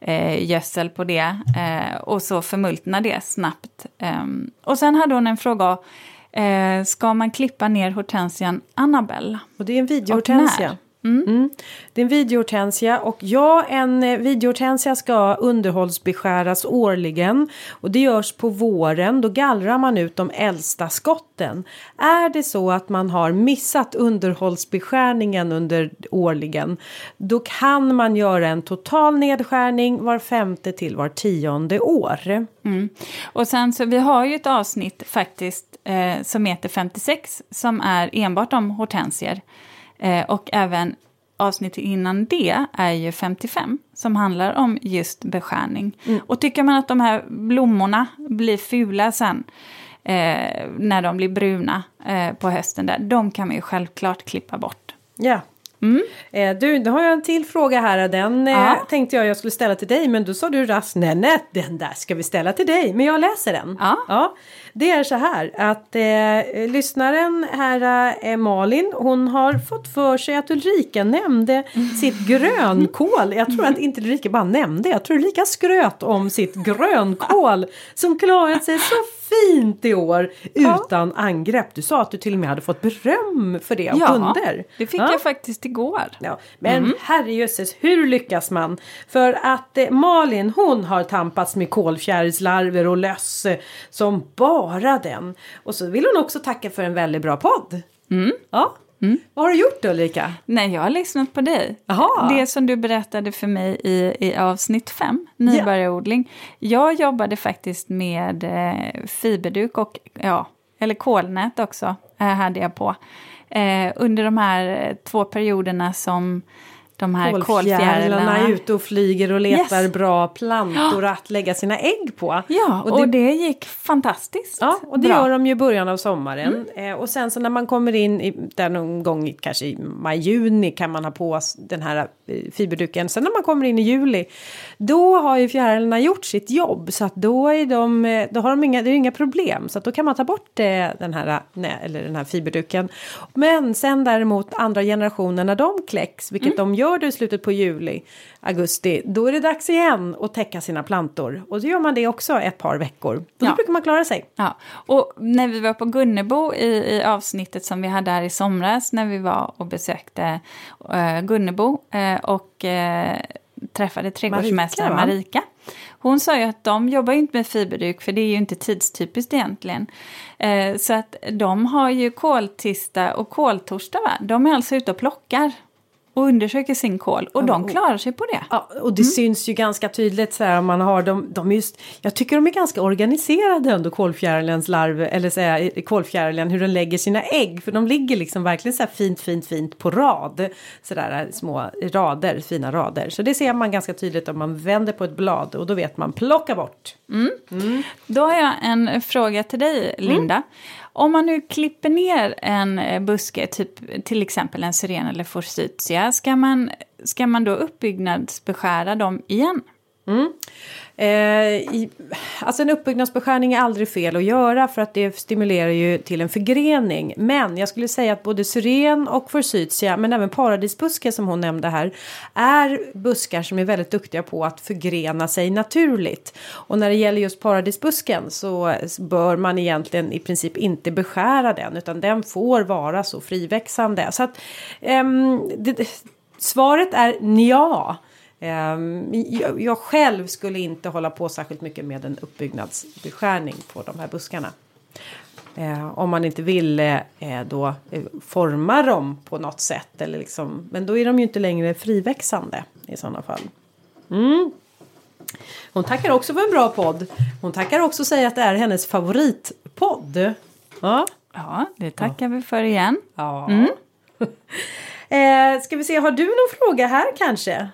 [SPEAKER 2] Eh, gödsel på det eh, och så förmultna det snabbt. Eh, och sen hade hon en fråga. Eh, ska man klippa ner hortensian Annabelle?
[SPEAKER 1] Och det är en videohortensia. Mm. Mm. Det är en videohortensia och ja, en eh, videohortensia ska underhållsbeskäras årligen och det görs på våren. Då gallrar man ut de äldsta skotten. Är det så att man har missat underhållsbeskärningen under årligen, då kan man göra en total nedskärning var femte till var tionde år.
[SPEAKER 2] Mm. Och sen så vi har ju ett avsnitt faktiskt eh, som heter 56 som är enbart om hortensier. Eh, och även avsnittet innan det är ju 55 som handlar om just beskärning. Mm. Och tycker man att de här blommorna blir fula sen eh, när de blir bruna eh, på hösten där, de kan man ju självklart klippa bort.
[SPEAKER 1] Ja, Mm. Eh, du, då har jag en till fråga här. Den eh, tänkte jag jag skulle ställa till dig men då sa du raskt nej, nej, den där ska vi ställa till dig. Men jag läser den.
[SPEAKER 2] Ja.
[SPEAKER 1] ja. Det är så här att eh, lyssnaren här eh, Malin hon har fått för sig att Ulrika nämnde mm. sitt grönkål. Jag tror att inte Ulrika bara nämnde, jag tror Ulrika skröt om sitt grönkål som klarat sig så fint i år utan ja. angrepp. Du sa att du till och med hade fått beröm för det av ja, kunder.
[SPEAKER 2] det fick ja. jag faktiskt igår.
[SPEAKER 1] Ja, men mm. herrejösses, hur lyckas man? För att eh, Malin hon har tampats med kolfjärilslarver och löss som bara den. Och så vill hon också tacka för en väldigt bra podd.
[SPEAKER 2] Mm.
[SPEAKER 1] Ja. Mm. Vad har du gjort då Ulrika?
[SPEAKER 2] Nej, jag har lyssnat på dig.
[SPEAKER 1] Aha.
[SPEAKER 2] Det som du berättade för mig i, i avsnitt 5, nybörjarodling. Yeah. Jag jobbade faktiskt med eh, fiberduk och, ja, eller kolnät också, eh, hade jag på. Eh, under de här två perioderna som de här kolfjärilarna
[SPEAKER 1] är ute och flyger och letar yes. bra plantor ja. att lägga sina ägg på.
[SPEAKER 2] Ja, och det, och det gick fantastiskt
[SPEAKER 1] Ja, och det bra. gör de ju i början av sommaren. Mm. Eh, och sen så när man kommer in i, där någon gång kanske i maj-juni kan man ha på den här eh, fiberduken. Sen när man kommer in i juli då har ju fjärilarna gjort sitt jobb så att då är de, eh, då har de inga, det är inga problem så att då kan man ta bort eh, den här, nej, eller den här fiberduken. Men sen däremot andra generationen när de kläcks, vilket mm. de gör gör det i slutet på juli, augusti, då är det dags igen att täcka sina plantor. Och så gör man det också ett par veckor. Och då ja. brukar man klara sig.
[SPEAKER 2] Ja, och när vi var på Gunnebo i, i avsnittet som vi hade här i somras när vi var och besökte uh, Gunnebo uh, och uh, träffade trädgårdsmästare Marika. Marika. Hon sa ju att de jobbar inte med fiberduk för det är ju inte tidstypiskt egentligen. Eh, så att de har ju koltista och koltorsdag va? De är alltså ute och plockar och undersöker sin kål och de klarar sig på det.
[SPEAKER 1] Ja, och det syns ju ganska tydligt så här om man har dem. De just, jag tycker de är ganska organiserade ändå kolfjärilens larv eller säga kolfjärilen hur den lägger sina ägg. För de ligger liksom verkligen så här fint, fint, fint på rad. Så där små rader, fina rader. Så det ser man ganska tydligt om man vänder på ett blad och då vet man plocka bort.
[SPEAKER 2] Då har jag en fråga till dig, Linda. Om man nu klipper ner en eh, buske, typ till exempel en syren eller forsythia, ska man, ska man då uppbyggnadsbeskära dem igen? Mm.
[SPEAKER 1] Eh, i, alltså en uppbyggnadsbeskärning är aldrig fel att göra för att det stimulerar ju till en förgrening. Men jag skulle säga att både syren och forsythia men även paradisbuske som hon nämnde här är buskar som är väldigt duktiga på att förgrena sig naturligt. Och när det gäller just paradisbusken så bör man egentligen i princip inte beskära den utan den får vara så friväxande. Så att ehm, det, svaret är ja. Ehm, jag, själv skulle inte hålla på särskilt mycket med en uppbyggnadsbeskärning på de här buskarna. Eh, om man inte vill eh, då eh, forma dem på något sätt. Eller liksom, men då är de ju inte längre friväxande i sådana fall. Mm. Hon tackar också för en bra podd. Hon tackar också och säger att det är hennes favoritpodd. Ja,
[SPEAKER 2] Ja, det tackar vi för igen.
[SPEAKER 1] ja. [laughs] eh, ska vi se, har du någon fråga här kanske?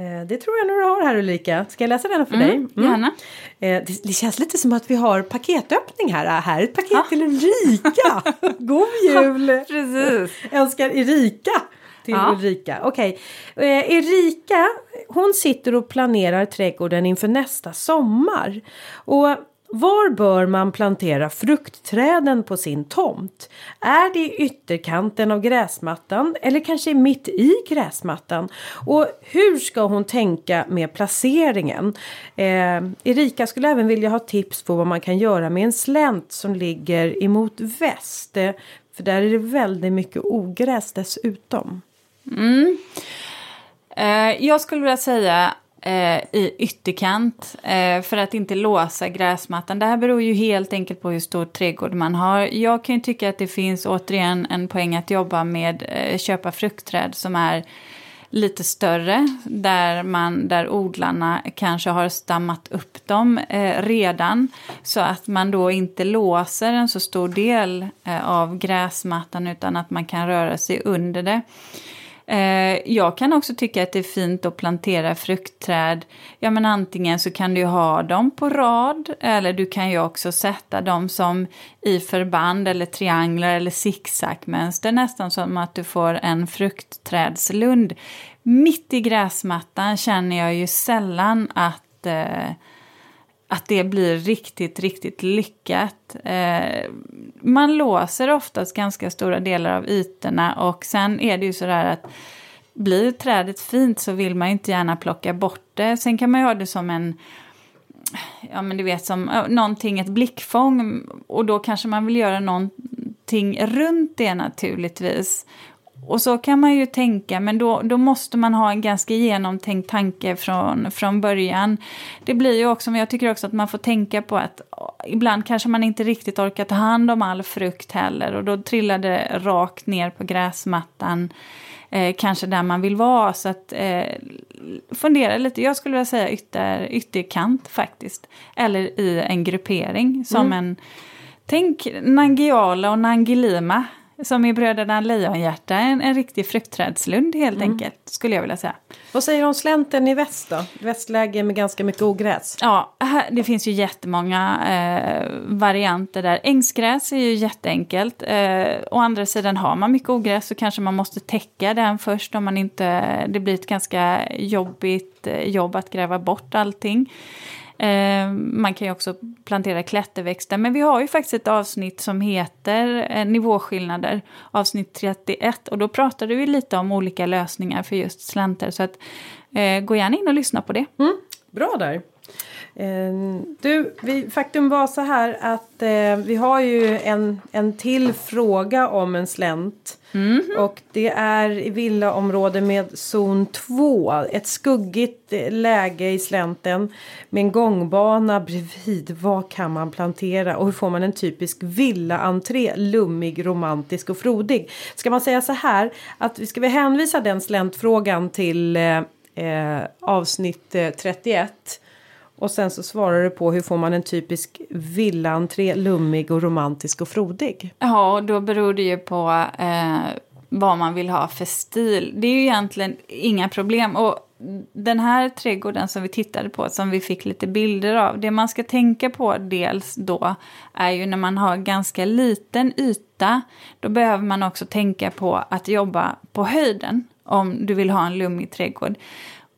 [SPEAKER 1] Eh, det tror jag nog du har här Ulrika. Ska jag läsa den för dig?
[SPEAKER 2] gärna.
[SPEAKER 1] Eh, det, känns lite som att vi har paketöppning här. Här är ett paket till Ulrika. [laughs] God jul!
[SPEAKER 2] Precis. [laughs]
[SPEAKER 1] Önskar Erika till
[SPEAKER 2] Ja.
[SPEAKER 1] Ulrika. Okej. Eh, Erika, hon sitter och planerar trädgården inför nästa sommar. Och var bör man plantera fruktträden på sin tomt? Är det i ytterkanten av gräsmattan eller kanske mitt i gräsmattan? Och hur ska hon tänka med placeringen? Eh, Erika skulle även vilja ha tips på vad man kan göra med en slänt som ligger emot väst. Eh, För där är det väldigt mycket ogräs dessutom. Mm.
[SPEAKER 2] Eh, jag skulle vilja säga eh, i ytterkant eh, för att inte låsa gräsmattan. Det här beror ju helt enkelt på hur stor trädgård man har. Jag kan ju tycka att det finns återigen en poäng att jobba med eh, köpa fruktträd som är lite större där, man, där odlarna kanske har stammat upp dem eh, redan så att man då inte låser en så stor del eh, av gräsmattan utan att man kan röra sig under det. Eh, jag kan också tycka att det är fint att plantera fruktträd. Ja, men antingen så kan du ha dem på rad eller du kan ju också sätta dem som i förband eller trianglar eller zigzagmönster nästan som att du får en fruktträdslund. Mitt i gräsmattan känner jag ju sällan att eh, att det blir riktigt, riktigt lyckat. Eh, man låser oftast ganska stora delar av ytorna och sen är det ju sådär att blir trädet fint så vill man ju inte gärna plocka bort det. Sen kan man ju ha det som en ja men du vet som någonting, ett blickfång och då kanske man vill göra någonting runt det naturligtvis. Och så kan man ju tänka, men då, då måste man ha en ganska genomtänkt tanke från, från början. Det blir ju också, men jag tycker också att man får tänka på att ibland kanske man inte riktigt orkar ta hand om all frukt heller och då trillar det rakt ner på gräsmattan. Eh, kanske där man vill vara. Så att eh, fundera lite. Jag skulle vilja säga ytter, ytterkant faktiskt. Eller i en gruppering som en... Tänk Nangiala och Nangilima. Som i Bröderna Lejonhjärta. En, en riktig fruktträdslund helt enkelt. Skulle jag vilja säga.
[SPEAKER 1] Vad säger du om slänten i väst då? Västläge med ganska mycket ogräs.
[SPEAKER 2] Ja, här, det finns ju jättemånga eh, varianter där. Ängsgräs är ju jätteenkelt. Eh, å andra sidan har man mycket ogräs så kanske man måste täcka den först om man inte... Det blir ett ganska jobbigt eh, jobb att gräva bort allting. Eh, man kan ju också plantera klätterväxter. Men vi har ju faktiskt ett avsnitt som heter eh, Nivåskillnader, avsnitt 31. Och då pratade vi lite om olika lösningar för just slänter. Så att, eh, gå gärna in och lyssna på det.
[SPEAKER 1] Mm, bra där. Eh, du, vi, faktum var så här att eh, vi har ju en, en till fråga om en slänt.
[SPEAKER 2] Mm.
[SPEAKER 1] Och det är i villaområde med zon 2. Ett skuggigt eh, läge i slänten med en gångbana bredvid. Vad kan man plantera och hur får man en typisk villaentré? Lummig, romantisk och frodig. Ska man säga så här att vi ska vi hänvisa den släntfrågan till eh, eh, avsnitt eh, 31. Och sen så svarar du på hur får man en typisk villaentré lummig och romantisk och frodig.
[SPEAKER 2] Ja, och då beror det ju på eh, vad man vill ha för stil. Det är ju egentligen inga problem. Och den här trädgården som vi tittade på, som vi fick lite bilder av, det man ska tänka på dels då är ju när man har ganska liten yta, då behöver man också tänka på att jobba på höjden om du vill ha en lummig trädgård.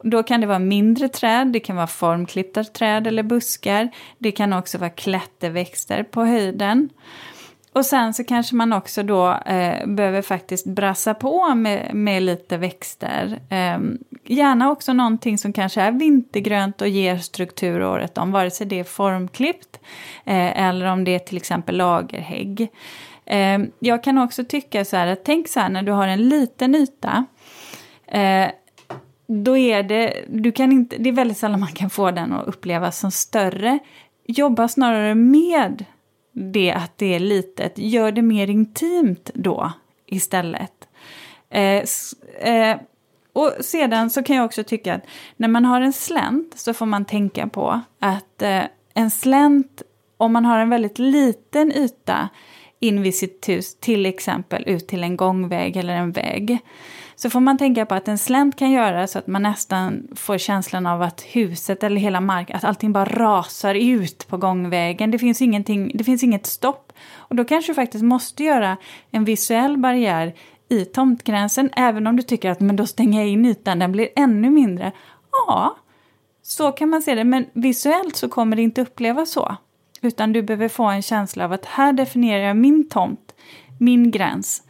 [SPEAKER 2] Då kan det vara mindre träd, det kan vara formklippta träd eller buskar. Det kan också vara klätterväxter på höjden. Och sen så kanske man också då eh, behöver faktiskt brassa på med, med lite växter. Eh, gärna också någonting som kanske är vintergrönt och ger struktur året om, vare sig det är formklippt eh, eller om det är till exempel lagerhägg. Eh, jag kan också tycka så här att tänk så här när du har en liten yta eh, då är det, du kan inte, det är väldigt sällan man kan få den att upplevas som större. Jobba snarare med det att det är litet, gör det mer intimt då istället. Eh, eh, och sedan så kan jag också tycka att när man har en slänt så får man tänka på att eh, en slänt, om man har en väldigt liten yta in vid sitt hus, till exempel ut till en gångväg eller en vägg, så får man tänka på att en slänt kan göra så att man nästan får känslan av att huset eller hela marken, att allting bara rasar ut på gångvägen. Det finns, ingenting, det finns inget stopp. Och då kanske du faktiskt måste göra en visuell barriär i tomtgränsen, även om du tycker att men då stänger jag in ytan, den blir ännu mindre. Ja, så kan man se det, men visuellt så kommer det inte upplevas så. Utan du behöver få en känsla av att här definierar jag min tomt, min gräns.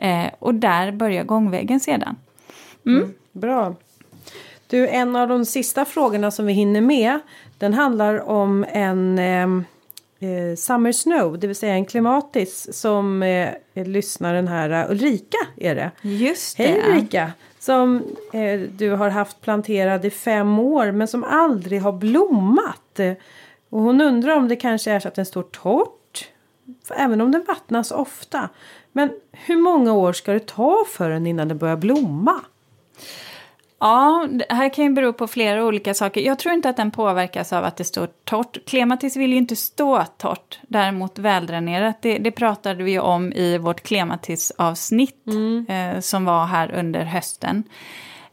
[SPEAKER 2] Eh, och där börjar gångvägen sedan.
[SPEAKER 1] Mm. Mm, bra. Du, en av de sista frågorna som vi hinner med. Den handlar om en ehm, eh, Summer Snow, det vill säga en klimatis som eh, lyssnaren här, uh, Ulrika är det.
[SPEAKER 2] Just det.
[SPEAKER 1] Hej Ulrika! Som eh, du har haft planterad i fem år men som aldrig har blommat. Och hon undrar om det kanske är så att den står torrt. Även om den vattnas ofta. Men hur många år ska det ta för den innan den börjar blomma?
[SPEAKER 2] Ja, det här kan ju bero på flera olika saker. Jag tror inte att den påverkas av att det står torrt. Klematis vill ju inte stå torrt, däremot väldränerat. Det, det pratade vi om i vårt klematisavsnitt mm. eh, som var här under hösten.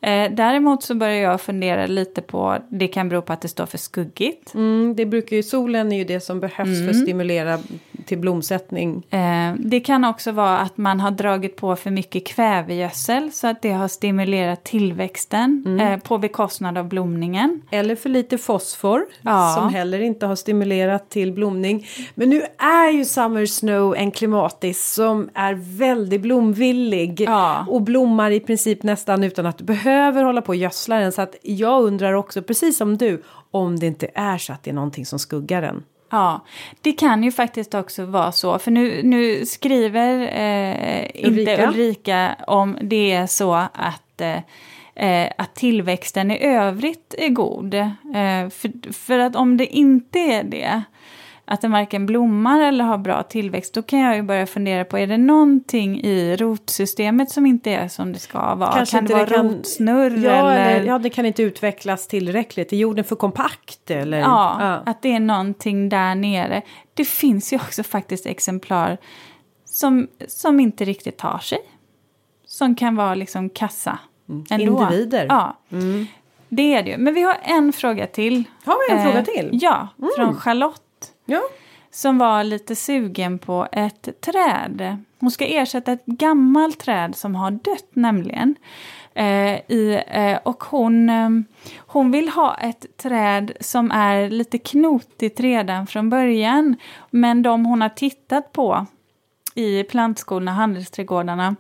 [SPEAKER 2] Eh, däremot så börjar jag fundera lite på, det kan bero på att det står för skuggigt.
[SPEAKER 1] Mm, det brukar ju, solen är ju det som behövs mm. för att mm. stimulera till blomsättning.
[SPEAKER 2] Eh, det kan också vara att man har dragit på för mycket kvävegödsel så att det har stimulerat tillväxten mm. eh, på bekostnad av blomningen.
[SPEAKER 1] Eller för lite fosfor ja. som heller inte har stimulerat till blomning. Men nu är ju Summer Snow en klimatis som är väldigt blomvillig ja. och blommar i princip nästan utan att du behöver hålla på och gödsla den. Så att jag undrar också, precis som du, om det inte är så att det är någonting som skuggar den.
[SPEAKER 2] Ja, det kan ju faktiskt också vara så. För nu, nu skriver eh, Ulrika. inte Ulrika om det är så att, eh, att tillväxten i övrigt är god. Eh, för, för att om det inte är det, att den varken blommar eller har bra tillväxt, då kan jag ju börja fundera på, är det någonting i rotsystemet som inte är som det ska vara? Kanske kan det vara kan, rotsnurr?
[SPEAKER 1] Ja, eller? ja, det kan inte utvecklas tillräckligt. Är jorden för kompakt? Eller?
[SPEAKER 2] Ja, ja, att det är någonting där nere. Det finns ju också faktiskt exemplar som, som inte riktigt tar sig. Som kan vara liksom kassa.
[SPEAKER 1] Mm. Individer.
[SPEAKER 2] Ja. Mm. Det är det ju. Men vi har en fråga till.
[SPEAKER 1] Har vi en eh, fråga till?
[SPEAKER 2] Ja, mm. från Charlotte
[SPEAKER 1] Ja.
[SPEAKER 2] Som var lite sugen på ett träd. Hon ska ersätta ett gammalt träd som har dött nämligen. Eh, i, eh, och hon, eh, hon vill ha ett träd som är lite knotigt redan från början. Men de hon har tittat på i plantskolorna, handelsträdgårdarna,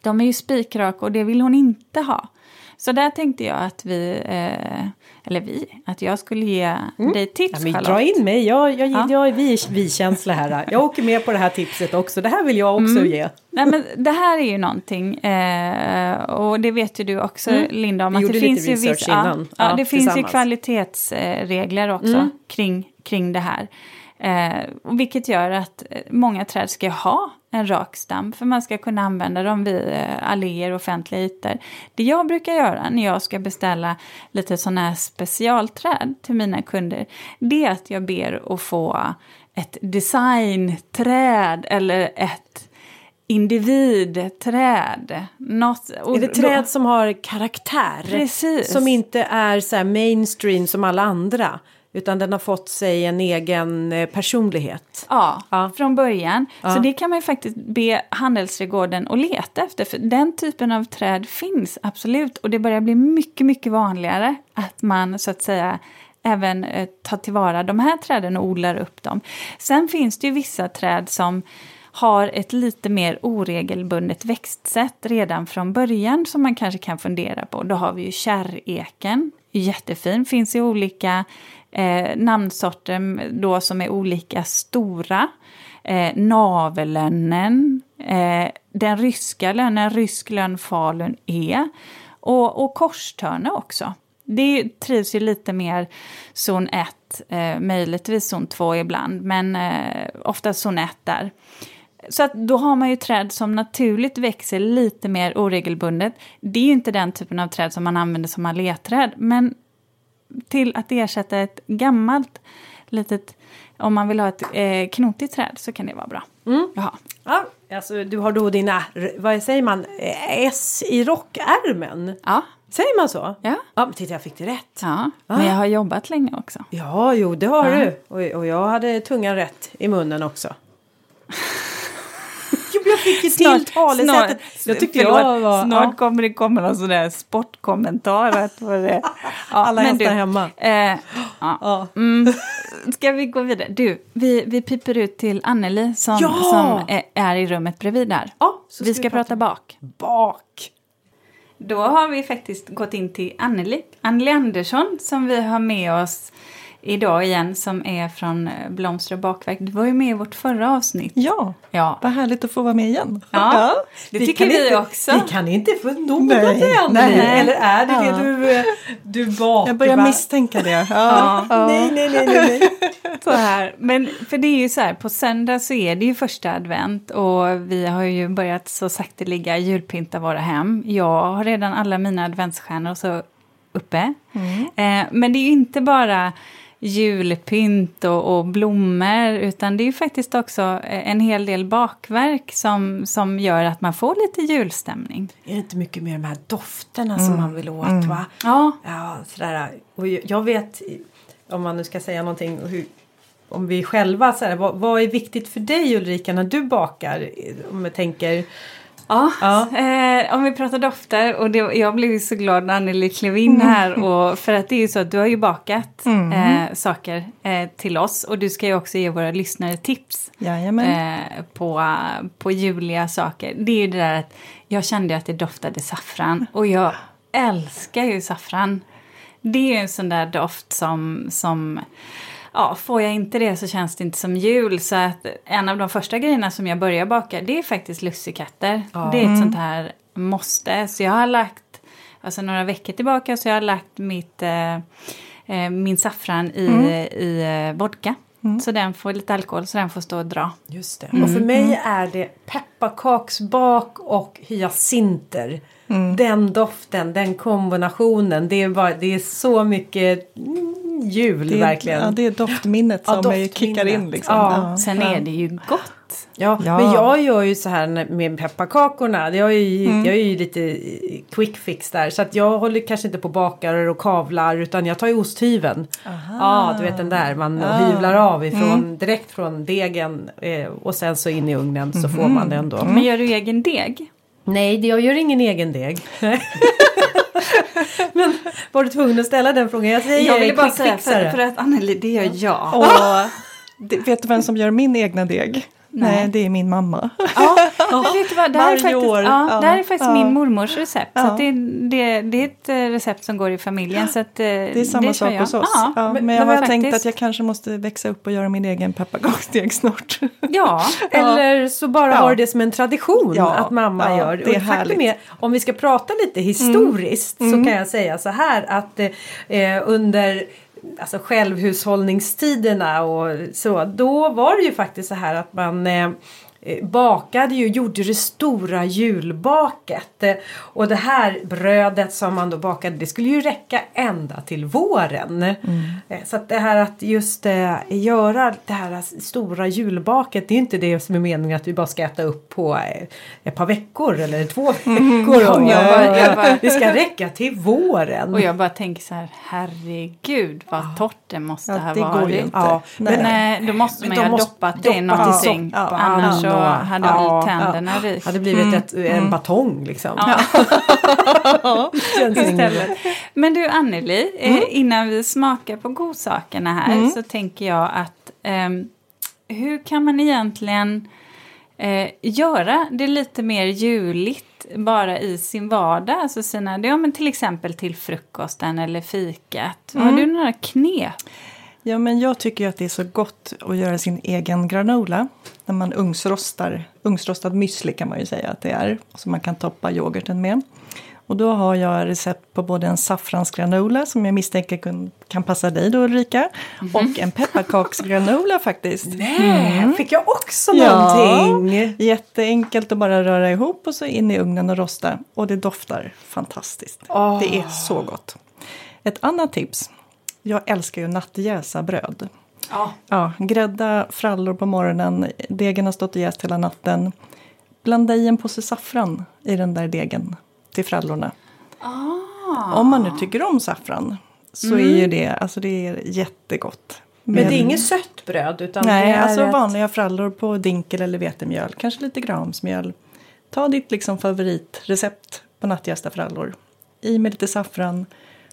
[SPEAKER 2] de är ju spikraka och det vill hon inte ha. Så där tänkte jag att vi, eh, eller vi, att jag skulle ge dig tips
[SPEAKER 1] Ja, men dra in mig, jag, jag,
[SPEAKER 2] Ja.
[SPEAKER 1] jag är vi, vi-känsla här. Jag åker med på det här tipset också. Det här vill jag också ge.
[SPEAKER 2] Nej, men det här är ju någonting, eh, och det vet ju du också Linda, om
[SPEAKER 1] Mm.
[SPEAKER 2] Att det finns ju vissa, ja, ja, det finns ju kvalitetsregler också
[SPEAKER 1] Mm.
[SPEAKER 2] kring, kring det här. Eh, vilket gör att eh, många träd ska ha en rak stam för man ska kunna använda dem vid eh, alléer och offentliga ytor. Det jag brukar göra när jag ska beställa lite sådana här specialträd till mina kunder det är att jag ber att få ett designträd eller ett individträd. Något,
[SPEAKER 1] Är det
[SPEAKER 2] då-
[SPEAKER 1] träd som har karaktär?
[SPEAKER 2] Precis.
[SPEAKER 1] Som inte är så mainstream som alla andra. Utan den har fått sig en egen eh, personlighet.
[SPEAKER 2] Ja,
[SPEAKER 1] Ja.
[SPEAKER 2] från början. Så
[SPEAKER 1] Ja.
[SPEAKER 2] det kan man ju faktiskt be Handelsträdgården att leta efter. För den typen av träd finns absolut. Och det börjar bli mycket, mycket vanligare att man så att säga även eh, tar tillvara de här träden och odlar upp dem. Sen finns det ju vissa träd som har ett lite mer oregelbundet växtsätt redan från början som man kanske kan fundera på. Då har vi ju kärreken, jättefin, finns i olika eh, namnsorter då som är olika stora. Eh, navellönnen, eh, den ryska lönnen, rysk lönn falun E och, och korstörne också. Det trivs ju lite mer zon 1, eh, möjligtvis zon 2 ibland, men eh, ofta zon 1 där. Så att då har man ju träd som naturligt växer lite mer oregelbundet. Det är ju inte den typen av träd som man använder som alléträd, men till att ersätta ett gammalt litet, om man vill ha ett eh, knotigt träd så kan det vara bra. Jaha.
[SPEAKER 1] Ja, alltså du har då dina, vad säger man, eh, S i rockärmen?
[SPEAKER 2] Ja,
[SPEAKER 1] Säger man så?
[SPEAKER 2] Ja.
[SPEAKER 1] Ja, titta jag fick det rätt.
[SPEAKER 2] ja. men jag har jobbat länge också.
[SPEAKER 1] Ja, jo det har
[SPEAKER 2] Ja.
[SPEAKER 1] du. Och, och jag hade tungan rätt i munnen också. [laughs] Jag fick ju till talesättet. Jag tyckte
[SPEAKER 2] förlåt,
[SPEAKER 1] jag var...
[SPEAKER 2] snart
[SPEAKER 1] ja.
[SPEAKER 2] kommer det komma någon sån där sportkommentar. Att det, [laughs] ja,
[SPEAKER 1] Alla hästar hemma.
[SPEAKER 2] Eh, ja.
[SPEAKER 1] Ja.
[SPEAKER 2] Mm, ska vi gå vidare? Du, vi, vi piper ut till Anneli som,
[SPEAKER 1] Ja!
[SPEAKER 2] som är, är i rummet bredvid där.
[SPEAKER 1] Ja, så
[SPEAKER 2] vi ska prata bak.
[SPEAKER 1] bak.
[SPEAKER 2] Då har vi faktiskt gått in till Anneli, Anneli Andersson som vi har med oss idag igen som är från eh, Blomster och bakverk. Du var ju med i vårt förra avsnitt.
[SPEAKER 3] Ja,
[SPEAKER 2] Ja,
[SPEAKER 3] vad härligt att få vara med igen.
[SPEAKER 2] ja. det tycker
[SPEAKER 1] kan
[SPEAKER 2] vi
[SPEAKER 1] inte,
[SPEAKER 2] också.
[SPEAKER 1] Vi kan inte få nog
[SPEAKER 3] Nej,
[SPEAKER 1] av det
[SPEAKER 3] nej.
[SPEAKER 1] Eller är det
[SPEAKER 3] Ja.
[SPEAKER 1] det du, eh, du bakar?
[SPEAKER 3] Jag börjar misstänka det. Ja.
[SPEAKER 1] Nej, nej, nej, nej. nej. [laughs]
[SPEAKER 2] Så här. Men för det är ju så här, på söndag så är det ju första advent och vi har ju börjat så sakteliga julpynta våra hem. Jag har redan alla mina adventsstjärnor så uppe. Eh, men det är ju inte bara julpynt och, och blommor utan det är faktiskt också eh, en hel del bakverk som, som gör att man får lite julstämning.
[SPEAKER 1] Är det inte mycket mer de här dofterna som man vill åt va?
[SPEAKER 2] Ja,
[SPEAKER 1] Ja, sådär. Och jag vet, om man nu ska säga någonting, hur, om vi själva, sådär, vad, vad är viktigt för dig Ulrika när du bakar? Om jag tänker,
[SPEAKER 2] Ja,
[SPEAKER 1] Ja.
[SPEAKER 2] Eh, om vi pratar dofter och det, jag blev så glad när Anneli klev in här och för att det är ju så att du har ju bakat eh, saker eh, till oss och du ska ju också ge våra lyssnare tips eh, på, på juliga saker. Det är ju det där att jag kände att det doftade saffran och jag älskar ju saffran. Det är ju en sån där doft som, som ja, får jag inte det så känns det inte som jul. Så att en av de första grejerna som jag börjar baka det är faktiskt lussekatter. Det är ett sånt här måste. Så jag har lagt, alltså några veckor tillbaka så jag har lagt mitt, eh, eh, min saffran i, i eh, vodka. Så den får lite alkohol så den får stå och dra.
[SPEAKER 1] just det. Och för mig är det pepparkaksbak och hyacinter. Den doften, den kombinationen, det är, bara, det är så mycket mm, jul
[SPEAKER 3] det, är,
[SPEAKER 1] verkligen.
[SPEAKER 3] ja, det är doftminnet
[SPEAKER 1] Ja,
[SPEAKER 3] som
[SPEAKER 1] doftminnet.
[SPEAKER 3] kickar in. Liksom.
[SPEAKER 1] Ja.
[SPEAKER 2] Sen är det ju gott.
[SPEAKER 1] Ja,
[SPEAKER 3] Ja.
[SPEAKER 1] men jag gör ju så här med pepparkakorna. Jag är ju, jag är ju lite quick fix där. Så att jag håller kanske inte på bakar och kavlar utan jag tar ju osthyveln. Ja, du vet den där man hyvlar av ifrån, direkt från degen eh, och sen så in i ugnen så får man den då.
[SPEAKER 2] Men gör du egen deg?
[SPEAKER 1] Nej, det- jag gör ingen egen deg. [laughs] [laughs] [laughs] men var du tvungen att ställa den frågan? Jag säger
[SPEAKER 2] Jag ville bara säga för, för att Anneli, det gör jag.
[SPEAKER 3] Och det, vet du vem som gör min egna deg? Nej, det är min mamma.
[SPEAKER 2] Ja, Vet du vad, det här är
[SPEAKER 3] Varje
[SPEAKER 2] faktiskt,
[SPEAKER 3] år.
[SPEAKER 2] ja,
[SPEAKER 3] Ja,
[SPEAKER 2] det här är faktiskt
[SPEAKER 3] ja.
[SPEAKER 2] min mormors recept. Så det, det, det är ett eh, recept som går i familjen. Så att, det,
[SPEAKER 3] Det är samma
[SPEAKER 2] kör
[SPEAKER 3] sak
[SPEAKER 2] jag.
[SPEAKER 3] hos oss.
[SPEAKER 2] Ja,
[SPEAKER 1] men-
[SPEAKER 3] jag har tänkt
[SPEAKER 2] faktiskt-
[SPEAKER 3] att jag kanske måste växa upp och göra min egen pepparkaksdeg snart. [laughs]
[SPEAKER 2] ja.
[SPEAKER 1] Eller så bara har det som en tradition att mamma gör.
[SPEAKER 3] det är
[SPEAKER 1] och faktum.
[SPEAKER 3] Mm.
[SPEAKER 1] är, om vi ska prata lite historiskt så kan jag säga så här att eh, under alltså självhushållningstiderna och så då var det ju faktiskt så här att man eh, bakade ju, gjorde det stora julbaket. Eh, Och det här brödet som man då bakade det skulle ju räcka ända till våren.
[SPEAKER 3] Mm.
[SPEAKER 1] Eh, Så att det här att just eh, göra det här stora julbaket det är inte det som är meningen att vi bara ska äta upp på eh, ett par veckor eller två [laughs] veckor.
[SPEAKER 2] Mm. jag bara- jag bara-
[SPEAKER 1] det ska räcka till våren.
[SPEAKER 2] Och jag bara tänker så här, herregud vad torrt det måste
[SPEAKER 3] Ja,
[SPEAKER 2] ha
[SPEAKER 3] det går
[SPEAKER 2] varit.
[SPEAKER 3] ju inte.
[SPEAKER 1] Ja.
[SPEAKER 2] Men nej, då måste man ju ha
[SPEAKER 1] måste
[SPEAKER 2] doppat det i någonting.
[SPEAKER 1] soppa.
[SPEAKER 2] Annars så
[SPEAKER 1] Ja,
[SPEAKER 2] hade
[SPEAKER 1] ja,
[SPEAKER 2] tänderna rykt.
[SPEAKER 1] hade blivit ett, en batong liksom.
[SPEAKER 2] Ja. [laughs] Istället. Men du Anneli, eh, innan vi smakar på godsakerna här så tänker jag att ehm, hur kan man egentligen eh, göra det lite mer juligt bara i sin vardag? Alltså sina, ja, men till exempel till frukosten eller fikat. Har du några knep?
[SPEAKER 3] Ja, men jag tycker ju att det är så gott att göra sin egen granola. När man ugnsrostar, ugnsrostad müsli kan man ju säga att det är. Som man kan toppa yoghurten med. Och då har jag recept på både en saffransgranola som jag misstänker kan passa dig då Ulrika. Och en pepparkaksgranola [laughs] faktiskt.
[SPEAKER 1] Nej, fick jag också
[SPEAKER 3] Ja.
[SPEAKER 1] någonting?
[SPEAKER 3] Jätteenkelt att bara röra ihop och så in i ugnen och rosta. Och det doftar fantastiskt.
[SPEAKER 1] Åh.
[SPEAKER 3] Det är så gott. Ett annat tips. Jag älskar ju nattjäsa bröd.
[SPEAKER 1] Ja.
[SPEAKER 3] Ja, grädda frallor på morgonen. Degen har stått och jäst hela natten. Blanda i en påse saffran i den där degen till frallorna.
[SPEAKER 2] Ah.
[SPEAKER 3] Om man nu tycker om saffran så är ju det, alltså det är jättegott.
[SPEAKER 1] Men det är inget sött bröd utan
[SPEAKER 3] Nej,
[SPEAKER 1] det är
[SPEAKER 3] alltså
[SPEAKER 1] ett...
[SPEAKER 3] vanliga frallor på dinkel eller vetemjöl. Kanske lite gramsmjöl. Ta ditt liksom favoritrecept på nattjästa frallor. I med lite saffran.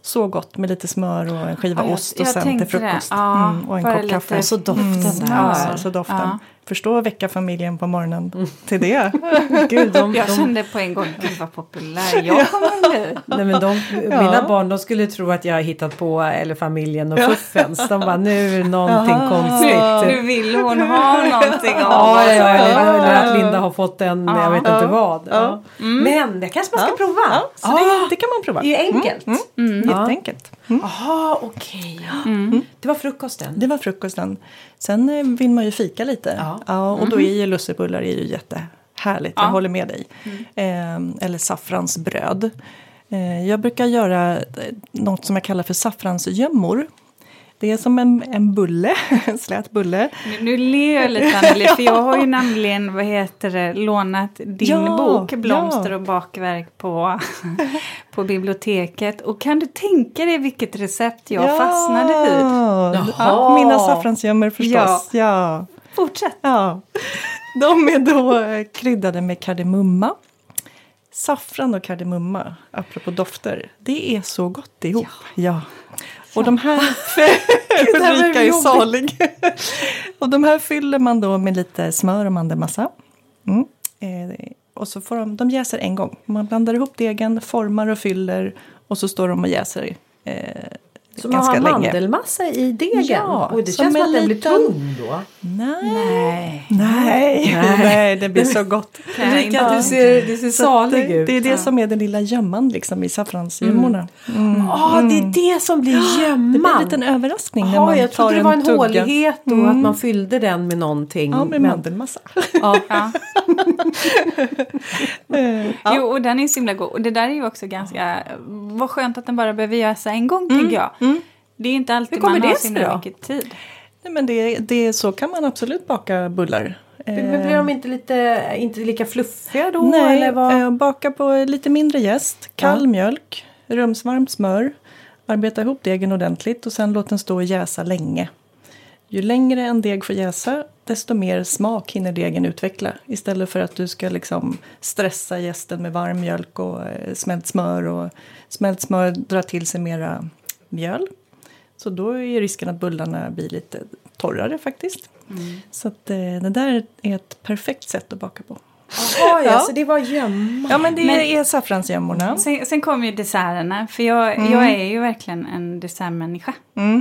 [SPEAKER 3] Så gott med lite smör och en skiva
[SPEAKER 2] Ja,
[SPEAKER 3] ost och sen till frukost.
[SPEAKER 2] Ja,
[SPEAKER 3] mm, och en kopp kaffe.
[SPEAKER 1] Och så doften
[SPEAKER 3] Mm,
[SPEAKER 1] där.
[SPEAKER 3] Ja, så doften.
[SPEAKER 2] Ja.
[SPEAKER 3] Förstå att väcka familjen på morgonen till det. [laughs]
[SPEAKER 1] Gud, de,
[SPEAKER 2] Jag
[SPEAKER 1] de,
[SPEAKER 2] kände på en gång, gud vad populär [laughs] jag kommer bli.
[SPEAKER 1] nej, men de, Mina barn de skulle tro att jag har hittat på eller familjen och fuffens. De bara nu är det någonting
[SPEAKER 3] Jaha.
[SPEAKER 1] konstigt.
[SPEAKER 2] Nu vill hon ha någonting av
[SPEAKER 1] Ja,
[SPEAKER 2] oss.
[SPEAKER 1] ja, ja, eller, eller att Linda har fått en, jag vet inte
[SPEAKER 3] Ja.
[SPEAKER 1] vad. Ja.
[SPEAKER 3] Ja.
[SPEAKER 1] Men det kanske man ska prova.
[SPEAKER 3] Ja, så
[SPEAKER 1] Ah,
[SPEAKER 3] det, det kan man prova.
[SPEAKER 1] det är enkelt.
[SPEAKER 3] Mm, Jätteenkelt. Mm.
[SPEAKER 1] Jaha, okej. Det var frukosten.
[SPEAKER 3] Det var frukosten. Sen eh, vill man ju fika lite.
[SPEAKER 1] Ja.
[SPEAKER 3] och då är ju lussebullar är ju jättehärligt. Jag
[SPEAKER 2] Ja.
[SPEAKER 3] håller med dig. Eh, eller saffransbröd. Eh, jag brukar göra eh, något som jag kallar för saffransgömmor. Det är som en, en bulle, [laughs] en slät bulle.
[SPEAKER 2] Nu, nu ler jag lite Anneli, för jag har ju nämligen, vad heter det, lånat din
[SPEAKER 3] Ja,
[SPEAKER 2] bok Blomster
[SPEAKER 3] ja.
[SPEAKER 2] och bakverk på, [laughs] på biblioteket. Och kan du tänka dig vilket recept jag fastnade vid?
[SPEAKER 1] Jaha.
[SPEAKER 3] Ja, mina saffransgömmor förstås. Ja.
[SPEAKER 2] Fortsätt.
[SPEAKER 3] Ja. De är då eh, kryddade med kardemumma. Saffran och kardemumma, apropå dofter, det är så gott ihop. Ja. Och de här... [laughs] Ulrika är salig. [laughs] och de här fyller man då med lite smör och mandelmassa. Mm. Eh, och så får de, de jäser en gång. Man blandar ihop degen, formar och fyller och så står de och jäser eh,
[SPEAKER 1] Så man
[SPEAKER 3] ganska
[SPEAKER 1] har
[SPEAKER 3] länge.
[SPEAKER 1] mandelmassa i degen?
[SPEAKER 3] Ja,
[SPEAKER 1] och det
[SPEAKER 3] som
[SPEAKER 1] känns som
[SPEAKER 3] en
[SPEAKER 1] att den blir
[SPEAKER 3] liten-
[SPEAKER 1] tung då.
[SPEAKER 3] Nej.
[SPEAKER 2] Nej.
[SPEAKER 3] Nej. [laughs] Nej, det blir så gott. [laughs]
[SPEAKER 1] Ulrika, du ser, du ser salig
[SPEAKER 3] det,
[SPEAKER 1] ut.
[SPEAKER 3] det är det som är den lilla gömman liksom, i saffransgömmorna. Mm.
[SPEAKER 1] Ja, det är det som blir gömman.
[SPEAKER 3] Det blir en liten överraskning när
[SPEAKER 1] Jaha,
[SPEAKER 3] man
[SPEAKER 1] jag
[SPEAKER 3] tar
[SPEAKER 1] trodde det var en
[SPEAKER 3] tugga.
[SPEAKER 1] hålighet och
[SPEAKER 3] Mm.
[SPEAKER 1] att man fyllde den med någonting.
[SPEAKER 3] Ja, med
[SPEAKER 1] Men-
[SPEAKER 3] mandelmassa. [laughs]
[SPEAKER 1] Ja.
[SPEAKER 2] Ja.
[SPEAKER 3] Eh, ja.
[SPEAKER 2] Jo, och den är så himla god. Och det där är ju också ganska... Vad skönt att den bara behöver göras en gång, tänker jag. Det är inte alltid man har
[SPEAKER 1] det
[SPEAKER 2] så himla
[SPEAKER 1] då?
[SPEAKER 2] mycket tid.
[SPEAKER 3] Nej, men det, det, så kan man absolut baka bullar.
[SPEAKER 1] Men
[SPEAKER 3] Eh,
[SPEAKER 1] blir de inte, lite, inte lika fluffiga då?
[SPEAKER 3] Nej,
[SPEAKER 1] eller vad?
[SPEAKER 3] eh, baka på lite mindre jäst, kall mjölk, rumsvarmt smör. Arbeta ihop degen ordentligt och sen låt den stå och jäsa länge. Ju längre en deg får jäsa, desto mer smak hinner degen utveckla. Istället för att du ska liksom stressa jästen med varm mjölk och eh, smält smör. Och smält smör drar till sig mera mjöl. Så då är risken att bullarna blir lite torrare faktiskt. Så att, eh, det där är ett perfekt sätt att baka på.
[SPEAKER 1] Jaha, ja,
[SPEAKER 3] Ja.
[SPEAKER 1] så det var gömma.
[SPEAKER 3] Ja, men det
[SPEAKER 2] Men-
[SPEAKER 3] är saffransgömmorna.
[SPEAKER 2] Sen, sen kommer ju desserterna, för jag, jag är ju verkligen en dessertmänniska.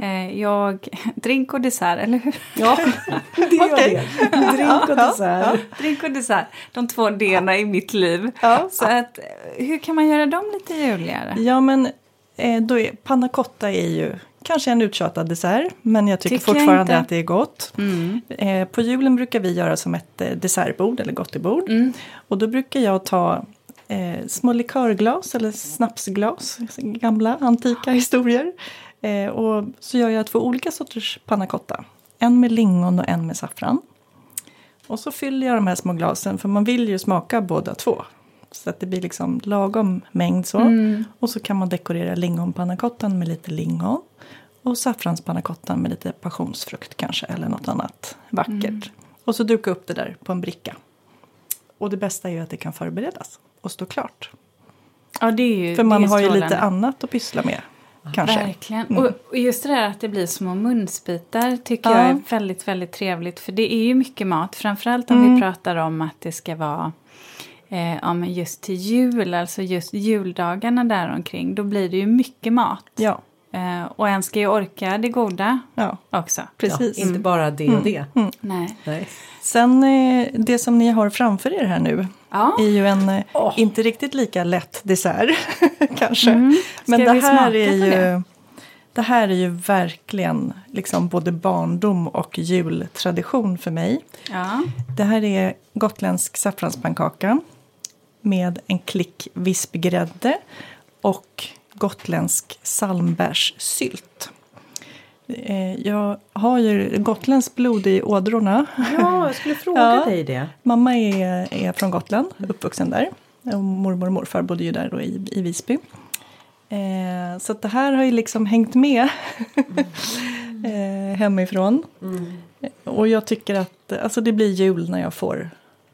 [SPEAKER 2] Eh, jag, [laughs] drink och dessert, eller hur?
[SPEAKER 1] Ja, [laughs] det
[SPEAKER 3] Okej.
[SPEAKER 1] det. Drink och dessert.
[SPEAKER 2] Drink och dessert, de två delarna i mitt liv.
[SPEAKER 3] Ja.
[SPEAKER 2] Så att, eh, hur kan man göra dem lite juligare?
[SPEAKER 3] Ja, men eh, då är, panna cotta är ju kanske en uttjatad dessert. Men jag tycker,
[SPEAKER 2] Tycker jag
[SPEAKER 3] fortfarande
[SPEAKER 2] inte.
[SPEAKER 3] att det är gott.
[SPEAKER 2] Mm.
[SPEAKER 3] Eh, på julen brukar vi göra som ett eh, dessertbord eller gottebord.
[SPEAKER 2] Mm.
[SPEAKER 3] Och då brukar jag ta eh, små likörglas eller snapsglas, gamla antika historier. Eh, och så gör jag två olika sorters panna cotta. En med lingon och en med saffran. Och så fyller jag de här små glasen för man vill ju smaka båda två. Så att det blir liksom lagom mängd så.
[SPEAKER 2] Mm.
[SPEAKER 3] Och så kan man dekorera lingonpannacottan med lite lingon. Och saffranspannacottan med lite passionsfrukt kanske eller något annat vackert.
[SPEAKER 2] Mm.
[SPEAKER 3] Och så duka upp det där på en bricka. Och det bästa är ju att det kan förberedas och stå klart.
[SPEAKER 2] Ja, det är ju
[SPEAKER 3] För man
[SPEAKER 2] är
[SPEAKER 3] har ju lite annat att pyssla med. Kanske.
[SPEAKER 2] Verkligen.
[SPEAKER 3] Mm.
[SPEAKER 2] Och, och just det där att det blir små munsbitar tycker
[SPEAKER 3] Ja.
[SPEAKER 2] jag är väldigt, väldigt trevligt. För det är ju mycket mat, framförallt om
[SPEAKER 3] Mm.
[SPEAKER 2] vi pratar om att det ska vara eh, ja, men just till jul, alltså just juldagarna däromkring. Då blir det ju mycket mat.
[SPEAKER 3] Ja,
[SPEAKER 2] Eh, och en ska ju orka det goda
[SPEAKER 3] ja
[SPEAKER 2] också.
[SPEAKER 3] precis.
[SPEAKER 1] Ja, inte bara det och det.
[SPEAKER 2] Nej.
[SPEAKER 1] Nej.
[SPEAKER 3] Sen eh, det som ni har framför er här nu
[SPEAKER 2] Ja.
[SPEAKER 3] är ju en
[SPEAKER 1] Åh.
[SPEAKER 3] inte riktigt lika lätt dessert [laughs] kanske.
[SPEAKER 2] Mm.
[SPEAKER 3] Men det här är ju
[SPEAKER 2] det?
[SPEAKER 3] det här är ju verkligen liksom både barndom och jultradition för mig.
[SPEAKER 2] Ja.
[SPEAKER 3] Det här är gotländsk saffranspannkaka med en klick vispgrädde och gotländsk salmbärssylt. Eh, Jag har ju gotländskt blod i ådrorna.
[SPEAKER 1] Ja, jag skulle fråga [laughs]
[SPEAKER 3] Ja.
[SPEAKER 1] dig det.
[SPEAKER 3] Mamma är, är från Gotland, uppvuxen där. Och mormor och morfar bodde ju där då i, i Visby. Eh, så det här har ju liksom hängt med [laughs] eh, hemifrån. Och jag tycker att alltså det blir jul när jag får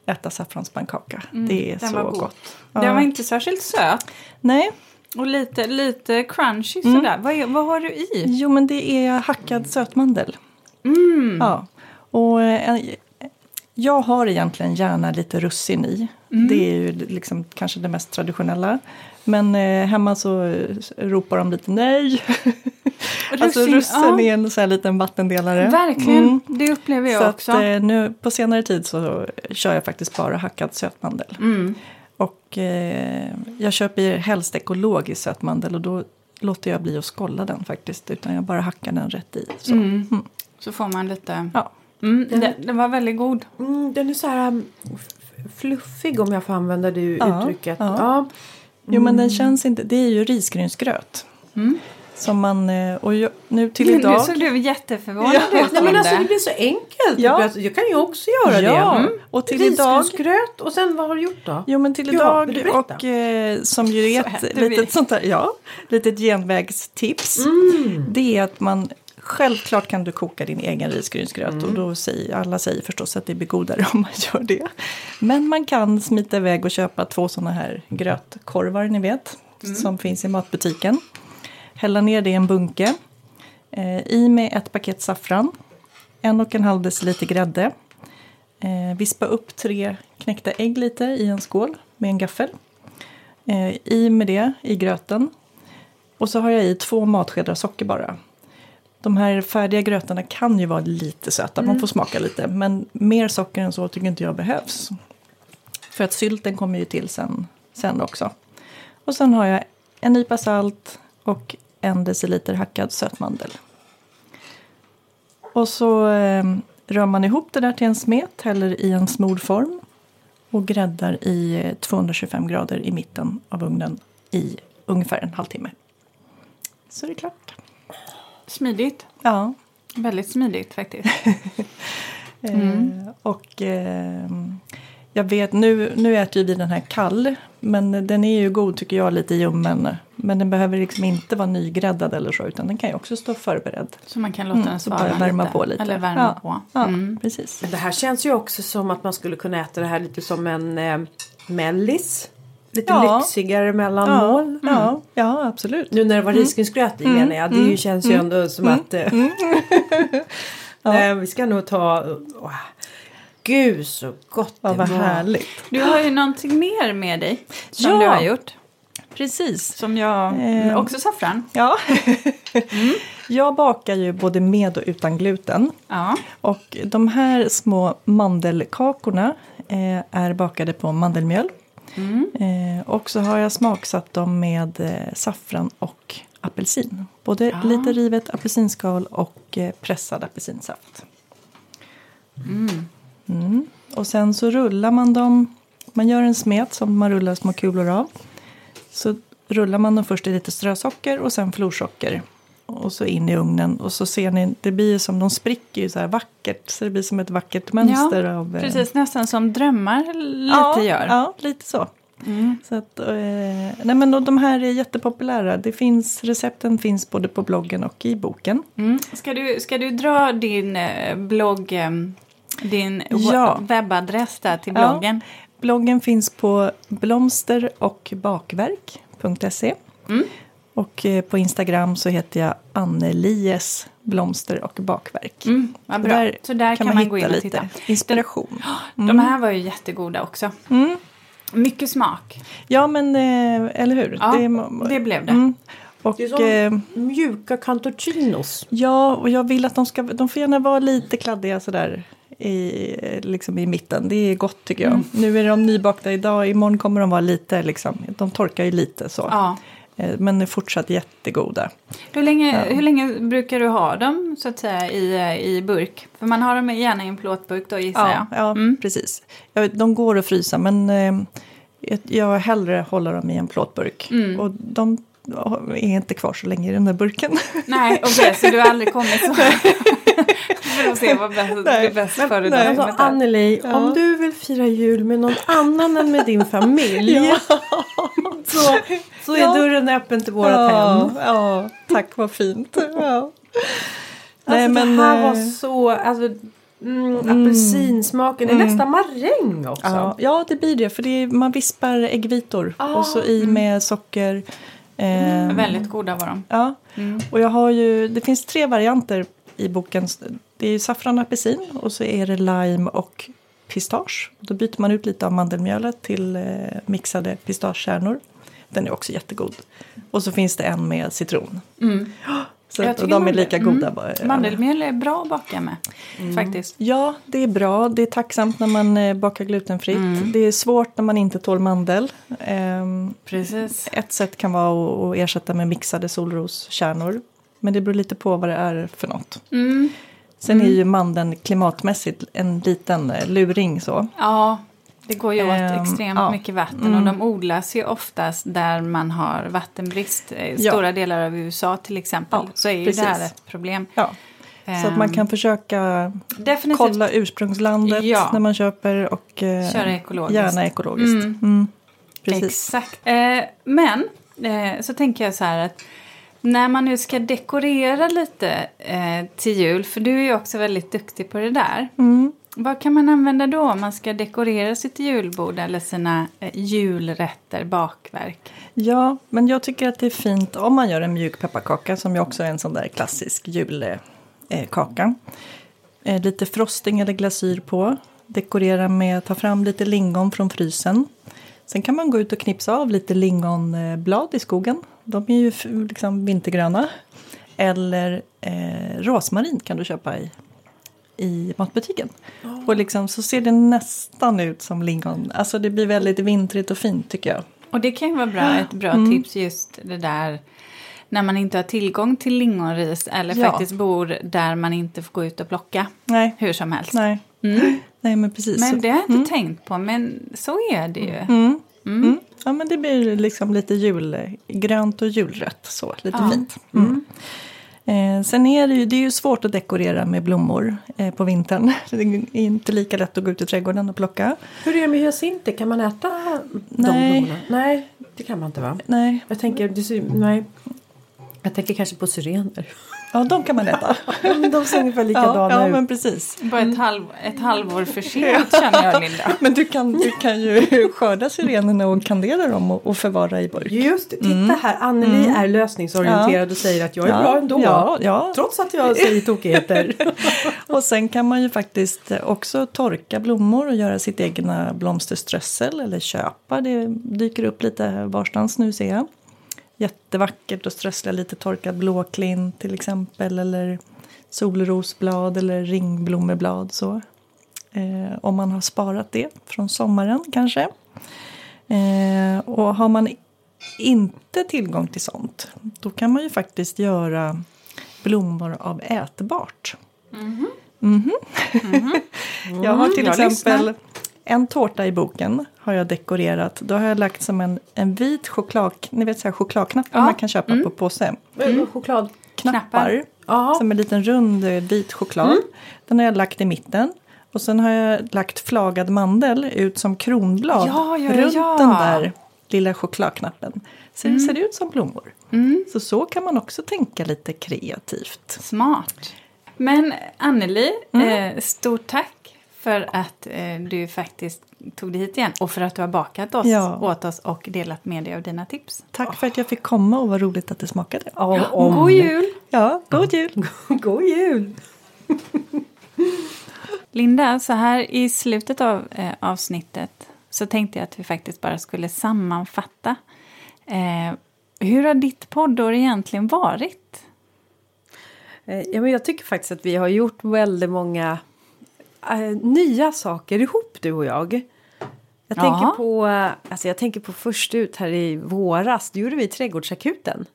[SPEAKER 3] äta saffranspannkaka. det är
[SPEAKER 2] den
[SPEAKER 3] så
[SPEAKER 2] god.
[SPEAKER 3] gott.
[SPEAKER 2] Den
[SPEAKER 3] Ja.
[SPEAKER 2] var inte särskilt söt.
[SPEAKER 3] Nej,
[SPEAKER 2] Och lite, lite crunchy
[SPEAKER 3] Mm.
[SPEAKER 2] sådär. Vad, är- vad har du i?
[SPEAKER 3] jo men det är hackad sötmandel.
[SPEAKER 2] Mm.
[SPEAKER 3] Ja. Och eh, jag har egentligen gärna lite russin i. Det är ju liksom kanske det mest traditionella. Men eh, hemma så eh, ropar de lite nej. [laughs] alltså
[SPEAKER 2] Russin,
[SPEAKER 3] russin
[SPEAKER 2] ja.
[SPEAKER 3] är en sån här liten vattendelare.
[SPEAKER 2] Verkligen,
[SPEAKER 3] Mm.
[SPEAKER 2] det upplever jag
[SPEAKER 3] Så
[SPEAKER 2] också.
[SPEAKER 3] att, eh, nu på senare tid så kör jag faktiskt bara hackad sötmandel.
[SPEAKER 2] Mm.
[SPEAKER 3] Och eh, jag köper helst ekologisk sötmandel och då låter jag bli att skålla den faktiskt. Utan jag bara hackar den rätt i. Så.
[SPEAKER 2] Mm. Så får man lite...
[SPEAKER 3] Ja.
[SPEAKER 2] Mm, den, den var väldigt god.
[SPEAKER 1] Mm, den är så här um, fluffig om jag får använda det
[SPEAKER 3] Ja,
[SPEAKER 1] uttrycket.
[SPEAKER 3] ja.
[SPEAKER 1] Ja.
[SPEAKER 3] Jo men den känns inte, det är ju risgrynsgröt.
[SPEAKER 2] Mm.
[SPEAKER 3] Som man, eh, och jag, nu till
[SPEAKER 2] Nu
[SPEAKER 3] idag.
[SPEAKER 2] såg du jätteförvånad
[SPEAKER 3] Ja.
[SPEAKER 2] ut.
[SPEAKER 1] Nej men alltså det blir så enkelt.
[SPEAKER 3] Ja.
[SPEAKER 1] Alltså, Jag kan ju också göra
[SPEAKER 3] ja,
[SPEAKER 1] det. Mm.
[SPEAKER 3] och till idag.
[SPEAKER 1] Risgrynsgröt och sen vad har du gjort då?
[SPEAKER 3] Jo men till
[SPEAKER 1] Ja,
[SPEAKER 3] idag
[SPEAKER 1] berätta?
[SPEAKER 3] och eh, som ju är ett
[SPEAKER 2] vi.
[SPEAKER 3] litet sånt där, ja, litet genvägstips.
[SPEAKER 1] Mm.
[SPEAKER 3] Det är att man, självklart kan du koka din egen risgrynsgröt
[SPEAKER 1] Mm.
[SPEAKER 3] och då säger, alla säger förstås att det blir godare [laughs] om man gör det. Men man kan smita iväg och köpa två sådana här grötkorvar ni vet,
[SPEAKER 1] Mm.
[SPEAKER 3] som finns i matbutiken. Hälla ner det i en bunke. Eh, I med ett paket saffran, en och en halv deciliter grädde. Eh, vispa upp tre knäckta ägg lite i en skål med en gaffel. Eh, I med det i gröten. Och så har jag i två matskedar socker bara. De här färdiga grötarna kan ju vara lite söta, man får smaka lite. Men mer socker än så tycker inte jag behövs. För att sylten kommer ju till sen, sen också. Och sen har jag en nypa salt och en deciliter hackad sötmandel. Och så eh, rör man ihop det där till en smet, häller i en smord form och gräddar i eh, 225 grader i mitten av ugnen i ungefär en halvtimme. Så är det klart.
[SPEAKER 2] Smidigt.
[SPEAKER 3] Ja.
[SPEAKER 2] Väldigt smidigt faktiskt. [laughs]
[SPEAKER 3] Eh, och eh, jag vet, nu, nu äter ju vi den här kall. Men den är ju god tycker jag, lite ljummen. Men den behöver liksom inte vara nygräddad eller så. Utan den kan ju också stå förberedd.
[SPEAKER 2] Så man kan låta
[SPEAKER 3] Mm,
[SPEAKER 2] den
[SPEAKER 3] så
[SPEAKER 2] svara
[SPEAKER 3] bara värma
[SPEAKER 2] lite.
[SPEAKER 3] på lite.
[SPEAKER 2] Eller värma
[SPEAKER 3] Ja.
[SPEAKER 2] på.
[SPEAKER 3] Ja,
[SPEAKER 2] Mm.
[SPEAKER 3] precis.
[SPEAKER 1] Det här känns ju också som att man skulle kunna äta det här lite som en eh, mellis. Lite
[SPEAKER 3] Ja.
[SPEAKER 1] lyxigare mellanmål.
[SPEAKER 3] Ja, ja, ja, absolut.
[SPEAKER 1] Nu när det var risgrynsgröt i
[SPEAKER 3] Mm.
[SPEAKER 1] menar jag. Det ju känns ju ändå som att... eh, [laughs]
[SPEAKER 3] Ja.
[SPEAKER 1] Nej, vi ska nog ta... åh. gud så gott
[SPEAKER 3] Ja,
[SPEAKER 1] det
[SPEAKER 3] vad
[SPEAKER 1] var.
[SPEAKER 3] härligt.
[SPEAKER 2] Du har ju någonting mer med dig som
[SPEAKER 3] Ja.
[SPEAKER 2] du har gjort.
[SPEAKER 3] Precis.
[SPEAKER 2] Som jag,
[SPEAKER 3] Eh.
[SPEAKER 2] också saffran.
[SPEAKER 3] Ja. [laughs] Jag bakar ju både med och utan gluten.
[SPEAKER 2] Ja.
[SPEAKER 3] Och de här små mandelkakorna eh, är bakade på mandelmjöl. Eh, och så har jag smaksatt dem med eh, saffran och apelsin. Både
[SPEAKER 2] Ah.
[SPEAKER 3] lite rivet apelsinskal och eh, pressad apelsinsaft. Mm. Och sen så rullar man dem. Man gör en smet som man rullar små kulor av. Så rullar man dem först i lite strösocker och sen florsocker. Och så in i ugnen. Och så ser ni, det blir som, de spricker ju så här vackert. Så det blir som ett vackert mönster av... eh,
[SPEAKER 2] Precis, nästan som drömmar lite
[SPEAKER 3] ja,
[SPEAKER 2] gör.
[SPEAKER 3] Ja, lite så.
[SPEAKER 2] Mm.
[SPEAKER 3] så att, eh, nej men de här är jättepopulära. Det finns, recepten finns både på bloggen och i boken.
[SPEAKER 2] Mm. Ska, du, ska du dra din eh, blogg, din
[SPEAKER 3] Ja.
[SPEAKER 2] we- webbadress där till
[SPEAKER 3] Ja.
[SPEAKER 2] bloggen?
[SPEAKER 3] Bloggen finns på blomster och bakverk.se.
[SPEAKER 2] Mm.
[SPEAKER 3] Och eh, på Instagram så heter jag Annelies blomster och bakverk.
[SPEAKER 2] Mm, vad bra.
[SPEAKER 3] Där
[SPEAKER 2] Så där kan, man, gå in och
[SPEAKER 3] lite
[SPEAKER 2] titta.
[SPEAKER 3] inspiration.
[SPEAKER 2] De här var ju jättegoda också.
[SPEAKER 3] Mm.
[SPEAKER 2] Mycket smak.
[SPEAKER 3] Ja men eh, eller hur.
[SPEAKER 2] Ja,
[SPEAKER 3] Det-
[SPEAKER 2] det blev det.
[SPEAKER 3] Mm. Och,
[SPEAKER 1] Det är som
[SPEAKER 3] eh,
[SPEAKER 1] mjuka cantuccinos.
[SPEAKER 3] Ja, och jag vill att de ska, de får gärna vara lite kladdiga sådär i, liksom i mitten. Det är gott tycker jag.
[SPEAKER 2] Mm.
[SPEAKER 3] Nu är de nybakta idag, imorgon kommer de vara lite liksom, de torkar ju lite så.
[SPEAKER 2] Ja.
[SPEAKER 3] Eh, Men är fortsatt jättegoda.
[SPEAKER 2] Hur, länge, hur länge brukar du ha dem så att säga i, eh, i burk? För man har dem gärna i en plåtburk då gissar
[SPEAKER 3] Ja,
[SPEAKER 2] jag.
[SPEAKER 3] ja
[SPEAKER 2] Mm.
[SPEAKER 3] precis. Ja, de går att frysa men eh, jag hellre håller dem i en plåtburk.
[SPEAKER 2] Mm.
[SPEAKER 3] Och de är inte kvar så länge i den där burken.
[SPEAKER 2] Nej, okej, så du har [laughs] aldrig kommit så... För att se vad bäst,
[SPEAKER 3] Nej.
[SPEAKER 2] bäst för.
[SPEAKER 1] Alltså Anneli,
[SPEAKER 3] Ja.
[SPEAKER 1] om du vill fira jul med någon annan än med din familj. [laughs] så, så är
[SPEAKER 3] Ja.
[SPEAKER 1] dörren öppen till vårt
[SPEAKER 3] ja,
[SPEAKER 1] hem.
[SPEAKER 3] ja, tack vad fint. Ja.
[SPEAKER 1] Alltså, det här var
[SPEAKER 3] eh,
[SPEAKER 1] så, alltså, mm, apelsinsmaken, det är
[SPEAKER 3] Mm.
[SPEAKER 1] nästan maräng också.
[SPEAKER 3] Ja, ja, det blir det. För det är, man vispar äggvitor
[SPEAKER 1] Ah.
[SPEAKER 3] och så i med socker. Eh,
[SPEAKER 2] Väldigt goda var de.
[SPEAKER 3] Ja,
[SPEAKER 2] Mm.
[SPEAKER 3] och jag har ju, det finns tre varianter i boken. Det är saffran och apelsin och så är det lime och pistage. Då byter man ut lite av mandelmjölet till eh, mixade pistagekärnor. Den är också jättegod. Och så finns det en med citron.
[SPEAKER 2] Mm. [gasps]
[SPEAKER 3] Så att, och de är lika
[SPEAKER 2] mm.
[SPEAKER 3] goda. bara.
[SPEAKER 2] Mandelmjöl är bra att baka med, faktiskt.
[SPEAKER 3] Ja, det är bra. Det är tacksamt när man eh, bakar glutenfritt.
[SPEAKER 2] Mm.
[SPEAKER 3] Det är svårt när man inte tål mandel. Ehm,
[SPEAKER 2] Precis.
[SPEAKER 3] ett sätt kan vara att- att ersätta med mixade solroskärnor. Men det beror lite på vad det är för något.
[SPEAKER 2] Mm.
[SPEAKER 3] Sen är ju mandeln klimatmässigt en liten eh, luring så.
[SPEAKER 2] Ja, det går ju åt
[SPEAKER 3] Ehm,
[SPEAKER 2] extremt
[SPEAKER 3] ja.
[SPEAKER 2] mycket vatten
[SPEAKER 3] Mm.
[SPEAKER 2] och de odlas ju oftast där man har vattenbrist. I
[SPEAKER 3] Ja.
[SPEAKER 2] stora delar av USA till exempel
[SPEAKER 3] Ja,
[SPEAKER 2] så är ju
[SPEAKER 3] precis.
[SPEAKER 2] det här ett problem.
[SPEAKER 3] Så att man
[SPEAKER 2] Ehm,
[SPEAKER 3] kan försöka
[SPEAKER 2] definitivt
[SPEAKER 3] kolla ursprungslandet
[SPEAKER 2] Ja.
[SPEAKER 3] när man köper och eh,
[SPEAKER 2] köra ekologiskt.
[SPEAKER 3] gärna ekologiskt.
[SPEAKER 2] Mm.
[SPEAKER 3] Mm. Precis.
[SPEAKER 2] Exakt. Eh, men eh, så tänker jag så här att när man nu ska dekorera lite eh, till jul, för du är ju också väldigt duktig på det där.
[SPEAKER 3] Mm.
[SPEAKER 2] Vad kan man använda då om man ska dekorera sitt julbord eller sina eh, julrätter, bakverk?
[SPEAKER 3] Ja, men jag tycker att det är fint om man gör en mjuk pepparkaka som ju också är en sån där klassisk julkaka. Eh, lite frosting eller glasyr på. Dekorera med, ta fram lite lingon från frysen. Sen kan man gå ut och knipsa av lite lingonblad i skogen. De är ju liksom vintergröna. Eller eh, rosmarin kan du köpa i, i matbutiken. Och liksom, så ser det nästan ut som lingon. Alltså det blir väldigt vintrigt och fint tycker jag.
[SPEAKER 2] Och det kan ju vara bra, ett bra
[SPEAKER 3] Mm.
[SPEAKER 2] tips just det där när man inte har tillgång till lingonris eller
[SPEAKER 3] Ja.
[SPEAKER 2] faktiskt bor där man inte får gå ut och plocka
[SPEAKER 3] Nej,
[SPEAKER 2] hur som helst.
[SPEAKER 3] nej.
[SPEAKER 2] Mm.
[SPEAKER 3] Nej men precis.
[SPEAKER 2] Men det har jag inte tänkt på, men så är det ju.
[SPEAKER 3] Mm.
[SPEAKER 2] Mm.
[SPEAKER 3] Mm. Ja men det blir liksom lite julgrönt och julrött så, lite
[SPEAKER 2] Ja.
[SPEAKER 3] fint. Mm. Eh, sen är det ju, det är ju svårt att dekorera med blommor eh, på vintern. [laughs] Det är inte lika lätt att gå ut i trädgården och plocka.
[SPEAKER 1] Hur är det med hyacinter? Kan man äta de
[SPEAKER 3] Nej.
[SPEAKER 1] blommorna? Nej, det kan man inte va?
[SPEAKER 3] Nej,
[SPEAKER 1] Jag tänker, nej. Jag tänker kanske på syrener.
[SPEAKER 3] Ja, de kan man äta.
[SPEAKER 1] De ser ungefär
[SPEAKER 3] ja,
[SPEAKER 1] likadana
[SPEAKER 3] ja,
[SPEAKER 1] ut.
[SPEAKER 3] men precis.
[SPEAKER 2] Bara ett, halv, ett halvår för sent känner jag Linda. [laughs]
[SPEAKER 3] Men du kan, du kan ju [laughs] skörda sirenerna och kandera dem och, och förvara i burk.
[SPEAKER 1] Just det, titta här, Anneli är lösningsorienterad och säger att jag är
[SPEAKER 3] Ja,
[SPEAKER 1] bra ändå.
[SPEAKER 3] ja, ja.
[SPEAKER 1] Trots att jag säger tokigheter. [laughs]
[SPEAKER 3] Och sen kan man ju faktiskt också torka blommor och göra sitt egna blomsterströssel eller köpa. Det dyker upp lite varstans nu ser jag. Jättevackert att strössla lite torkad blåklint till exempel eller solrosblad eller ringblomeblad så. Eh, om man har sparat det från sommaren kanske. Eh, och har man inte tillgång till sånt då kan man ju faktiskt göra blommor av ätbart. Mhm. [laughs] jag har till
[SPEAKER 2] jag
[SPEAKER 3] exempel
[SPEAKER 2] lyssnar.
[SPEAKER 3] En tårta i boken har jag dekorerat. Då har jag lagt som en, en vit choklad, ni vet så här chokladknappar
[SPEAKER 2] Ja.
[SPEAKER 3] man kan köpa på påse.
[SPEAKER 1] Choklad.
[SPEAKER 3] Knappar.
[SPEAKER 1] Ja.
[SPEAKER 3] Som en liten rund eh, vit choklad. Den har jag lagt i mitten. Och sen har jag lagt flagad mandel ut som kronblad
[SPEAKER 2] Ja, ja,
[SPEAKER 3] runt
[SPEAKER 2] ja.
[SPEAKER 3] den där lilla chokladknappen. Så det ser ut som blommor. Så så kan man också tänka lite kreativt.
[SPEAKER 2] Smart. Men Anneli, eh, stort tack för att eh, du faktiskt tog dig hit igen och för att du har bakat oss,
[SPEAKER 3] Ja.
[SPEAKER 2] åt oss och delat med dig av dina tips.
[SPEAKER 3] Tack för att jag fick komma och vad roligt att det smakade.
[SPEAKER 1] Ja, om.
[SPEAKER 2] God jul!
[SPEAKER 3] Ja, god jul! [laughs]
[SPEAKER 1] God jul!
[SPEAKER 2] Linda, så här i slutet av eh, avsnittet så tänkte jag att vi faktiskt bara skulle sammanfatta. Eh, hur har ditt poddår egentligen varit?
[SPEAKER 1] Eh, Ja, men jag tycker faktiskt att vi har gjort väldigt många eh, nya saker ihop, du och jag. Jag
[SPEAKER 2] Ja.
[SPEAKER 1] tänker, på, eh, alltså jag tänker på först ut här i våras, då gjorde vi Trädgårdsakuten.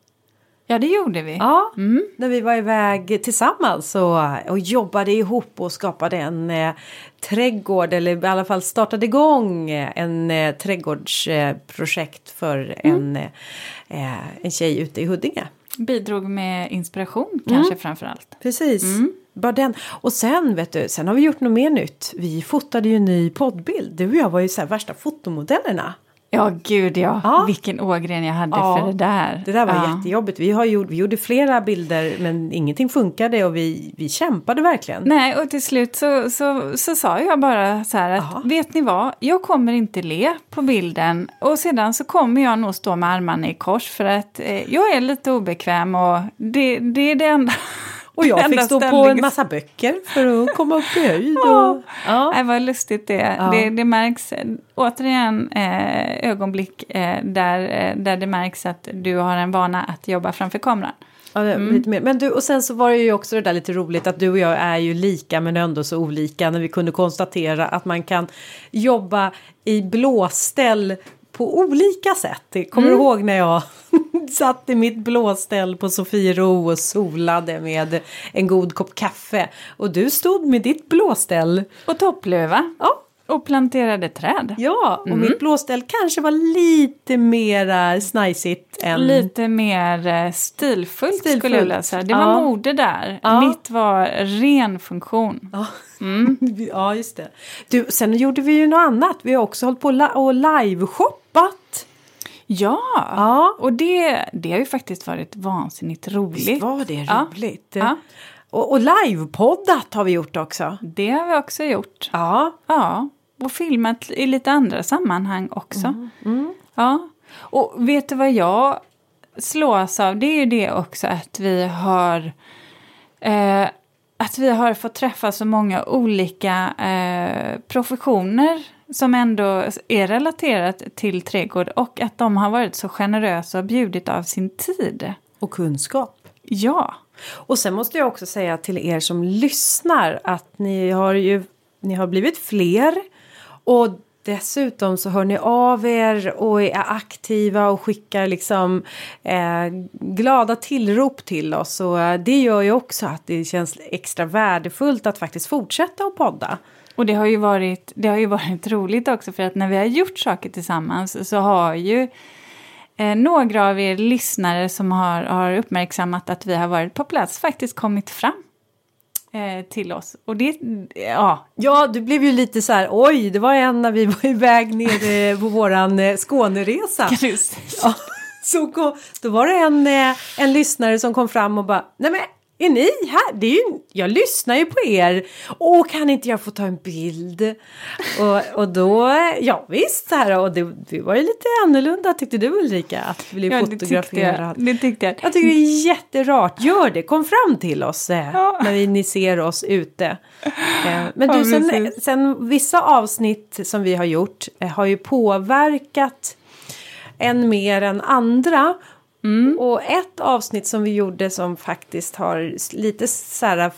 [SPEAKER 2] Ja, det gjorde vi.
[SPEAKER 1] Ja, när vi var iväg tillsammans och, och jobbade ihop och skapade en eh, trädgård eller i alla fall startade igång en eh, trädgårdsprojekt för en, eh, en tjej ute i Huddinge.
[SPEAKER 2] Bidrog med inspiration kanske framför allt.
[SPEAKER 1] Precis. Bara den. Och sen vet du, sen har vi gjort något mer nytt. Vi fotade ju en ny poddbild. Du och jag var ju så här värsta fotomodellerna.
[SPEAKER 2] Ja, gud ja.
[SPEAKER 1] Ja.
[SPEAKER 2] Vilken ågren jag hade
[SPEAKER 1] Ja,
[SPEAKER 2] för det där.
[SPEAKER 1] Det där var
[SPEAKER 2] ja.
[SPEAKER 1] jättejobbigt. Vi, har gjort, vi gjorde flera bilder men ingenting funkade och vi, vi kämpade verkligen.
[SPEAKER 2] Nej, och till slut så, så, så sa jag bara så här att
[SPEAKER 1] Jaha.
[SPEAKER 2] vet ni vad, jag kommer inte le på bilden och sedan så kommer jag nog stå med armarna i kors för att eh, jag är lite obekväm och det, det är det enda. [laughs]
[SPEAKER 1] Och jag fick stå på en massa böcker för att komma upp i höjd. [laughs]
[SPEAKER 2] Ja.
[SPEAKER 1] Och, ja.
[SPEAKER 2] Nej, vad lustigt det,
[SPEAKER 1] Ja.
[SPEAKER 2] det Det märks eh, återigen eh, ögonblick eh, där, eh, där det märks att du har en vana att jobba framför kameran.
[SPEAKER 1] Ja,
[SPEAKER 2] Mm.
[SPEAKER 1] lite mer. Men du, och sen så var det ju också det där lite roligt att du och jag är ju lika men ändå så olika när vi kunde konstatera att man kan jobba i blåställ på olika sätt. Kommer
[SPEAKER 2] Mm.
[SPEAKER 1] du ihåg när jag [laughs] satt i mitt blåställ på Sofiero och solade med en god kopp kaffe och du stod med ditt blåställ.
[SPEAKER 2] Och toppluva.
[SPEAKER 1] Ja,
[SPEAKER 2] Och planterade träd.
[SPEAKER 1] ja och
[SPEAKER 2] Mm.
[SPEAKER 1] mitt blåställ kanske var lite mera snajsigt än
[SPEAKER 2] Lite mer eh, stilfullt,
[SPEAKER 1] Stilfullt.
[SPEAKER 2] skulle jag vilja säga. Det var
[SPEAKER 1] Ja.
[SPEAKER 2] mode där.
[SPEAKER 1] Ja.
[SPEAKER 2] Mitt var ren funktion.
[SPEAKER 1] Ja. [laughs] ja, just det. Du, sen gjorde vi ju något annat. Vi har också hållit på och live-shoppat.
[SPEAKER 2] Ja,
[SPEAKER 1] Ja.
[SPEAKER 2] och det, det har ju faktiskt varit vansinnigt roligt.
[SPEAKER 1] Visst var det roligt?
[SPEAKER 2] Ja.
[SPEAKER 1] Och, och livepoddat har vi gjort också.
[SPEAKER 2] Det har vi också gjort.
[SPEAKER 1] Ja.
[SPEAKER 2] Ja, och filmat i lite andra sammanhang också. Ja, och vet du vad jag slås av? Det är ju det också att vi har eh, att vi har fått träffa så många olika eh, professioner som ändå är relaterat till trädgård och att de har varit så generösa och bjudit av sin tid.
[SPEAKER 1] Och kunskap.
[SPEAKER 2] Ja,
[SPEAKER 1] Och sen måste jag också säga till er som lyssnar att ni har ju ni har blivit fler. Och dessutom så hör ni av er och är aktiva och skickar liksom eh, glada tillrop till oss. Och eh, det gör ju också att det känns extra värdefullt att faktiskt fortsätta att podda.
[SPEAKER 2] Och det har, ju varit, det har ju varit [laughs] roligt också för att när vi har gjort saker tillsammans så har ju eh, några av er lyssnare som har, har uppmärksammat att vi har varit på plats faktiskt kommit fram eh, till oss. Och det, ja,
[SPEAKER 1] Ja, du blev ju lite så här, oj, det var en när vi var iväg nere på våran eh, Skåneresa. Ja, så gå, då var det en, eh, en lyssnare som kom fram och bara, nej men Är ni här? Det är ju, jag lyssnar ju på er. Åh, kan inte jag få ta en bild? Och, och då, ja visst, så här, och det, det var ju lite annorlunda tyckte du Ulrika, att bli
[SPEAKER 2] Ja, det tyckte
[SPEAKER 1] fotograferad.
[SPEAKER 2] jag. Det tyckte jag.
[SPEAKER 1] Jag tycker det är jätterart. Gör det, kom fram till oss eh,
[SPEAKER 2] Ja.
[SPEAKER 1] när vi, ni ser oss ute. Eh, men du, sen, sen vissa avsnitt som vi har gjort eh, har ju påverkat en mer än andra.
[SPEAKER 2] Mm.
[SPEAKER 1] Och ett avsnitt som vi gjorde som faktiskt har lite så här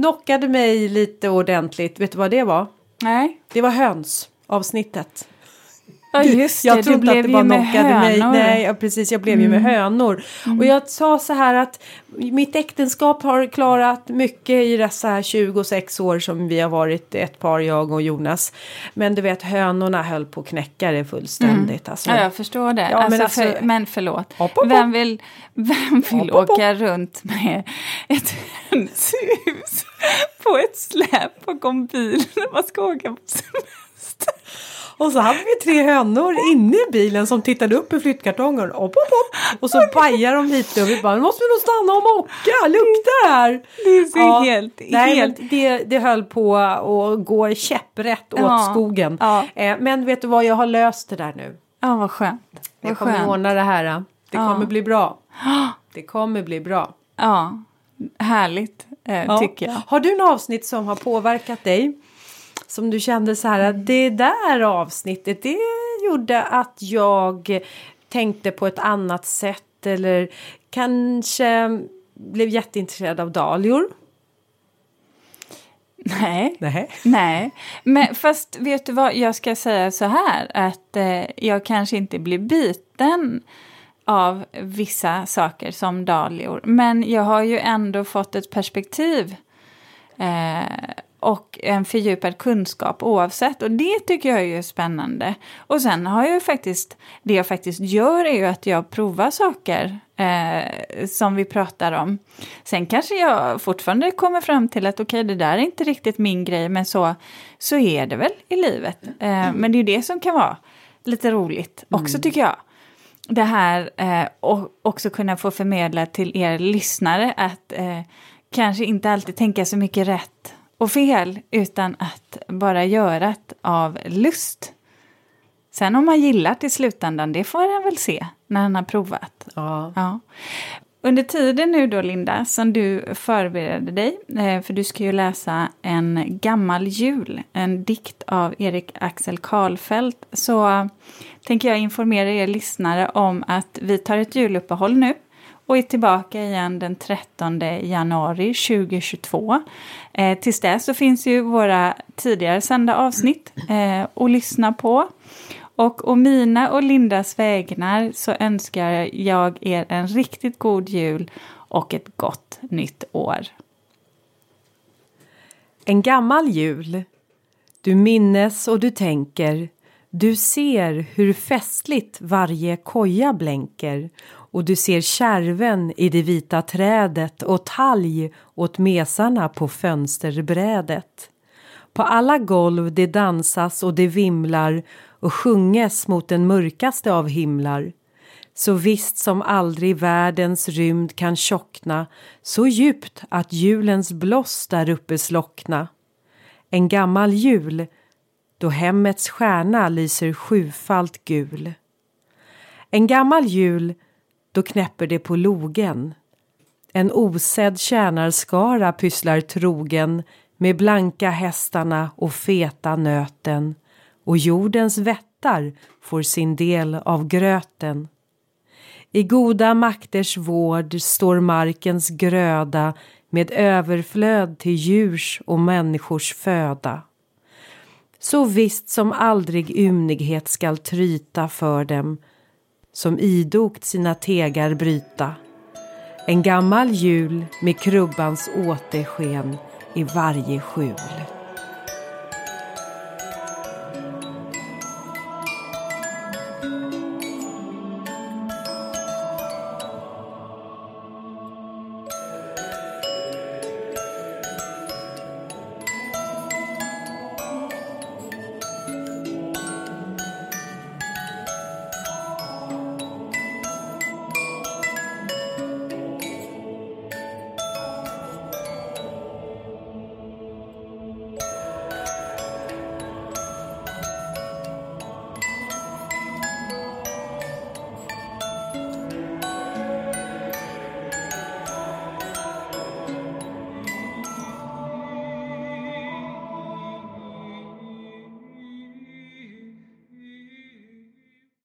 [SPEAKER 1] knockade mig lite ordentligt. Vet du vad det var?
[SPEAKER 2] Nej.
[SPEAKER 1] Det var höns avsnittet.
[SPEAKER 2] Ja, just det.
[SPEAKER 1] Jag
[SPEAKER 2] du
[SPEAKER 1] trodde
[SPEAKER 2] blev
[SPEAKER 1] att det
[SPEAKER 2] ju
[SPEAKER 1] bara
[SPEAKER 2] med
[SPEAKER 1] knockade mig.
[SPEAKER 2] hönor. Mm.
[SPEAKER 1] Nej, ja, precis. Jag blev ju med hönor. Och jag sa så här att mitt äktenskap har klarat mycket i dessa här 26 år som vi har varit ett par, jag och Jonas. Men du vet, hönorna höll på att knäcka det fullständigt. Alltså.
[SPEAKER 2] Ja, jag förstår det.
[SPEAKER 1] Ja, men
[SPEAKER 2] alltså,
[SPEAKER 1] alltså-
[SPEAKER 2] för, men förlåt.
[SPEAKER 1] Hopp, hopp,
[SPEAKER 2] Vem vill, vem vill
[SPEAKER 1] hopp.
[SPEAKER 2] åka runt med ett hönshus på ett släp bakom bilen när man ska åka på semester?
[SPEAKER 1] Och så hade vi tre hönor inne i bilen som tittade upp i flyttkartongen. Hopp, hopp, hopp. Och så pajade de lite och vi bara, nu måste vi nog stanna och mocka, lukta här.
[SPEAKER 2] Det ser helt,
[SPEAKER 1] Nej,
[SPEAKER 2] helt...
[SPEAKER 1] det, det höll på att gå käpprätt åt
[SPEAKER 2] Ja,
[SPEAKER 1] skogen.
[SPEAKER 2] ja.
[SPEAKER 1] Eh, men vet du vad, jag har löst det där nu.
[SPEAKER 2] Ja, vad skönt.
[SPEAKER 1] Jag kommer
[SPEAKER 2] skönt.
[SPEAKER 1] ordna det här. Det
[SPEAKER 2] Ja.
[SPEAKER 1] kommer bli bra. [gasps] Det kommer bli bra.
[SPEAKER 2] Ja, härligt eh,
[SPEAKER 1] Ja.
[SPEAKER 2] tycker jag.
[SPEAKER 1] Har du något avsnitt som har påverkat dig? Som du kände så här att det där avsnittet det gjorde att jag tänkte på ett annat sätt eller kanske blev jätteintresserad av dahlior.
[SPEAKER 2] Nej.
[SPEAKER 1] Nej.
[SPEAKER 2] Nej, men fast vet du vad, jag ska säga så här att eh, jag kanske inte blir biten av vissa saker som dahlior, men jag har ju ändå fått ett perspektiv eh, och en fördjupad kunskap oavsett och det tycker jag är spännande. Och sen har jag ju faktiskt, det jag faktiskt gör är ju att jag provar saker eh, som vi pratar om. Sen kanske jag fortfarande kommer fram till att okej, det där är inte riktigt min grej, men så, så är det väl i livet. Eh, men det är ju det som kan vara lite roligt också tycker jag. Det här eh, och också kunna få förmedla till er lyssnare att eh, kanske inte alltid tänka så mycket rätt och fel, utan att bara göra det av lust. Sen om man gillar till slutändan, det får han väl se när han har provat.
[SPEAKER 1] Ja.
[SPEAKER 2] Ja. Under tiden nu då, Linda, som du förberedde dig, eh, för du ska ju läsa en gammal jul, en dikt av Erik Axel Karlfeldt, så tänker jag informera er lyssnare om att vi tar ett juluppehåll nu och är tillbaka igen den 13 januari 2022. Eh, tills dess så finns ju våra tidigare sända avsnitt eh, att lyssna på. Och å mina och Lindas vägnar så önskar jag er en riktigt god jul och ett gott nytt år.
[SPEAKER 1] En gammal jul. Du minnes och du tänker. Du ser hur festligt varje koja blänker och du ser kärven i det vita trädet och talg åt mesarna på fönsterbrädet. På alla golv det dansas och det vimlar och sjunges mot den mörkaste av himlar. Så visst som aldrig världens rymd kan tjockna så djupt att julens bloss där uppe slockna. En gammal jul då hemmets stjärna lyser sjufalt gul. En gammal jul då knäpper det på logen. En osedd tjänarskara pysslar trogen med blanka hästarna och feta nöten och jordens vättar får sin del av gröten. I goda makters vård står markens gröda med överflöd till djurs och människors föda. Så visst som aldrig ymnighet skall tryta för dem som idogt sina tegar bryta. En gammal jul med krubbans återsken i varje skjul.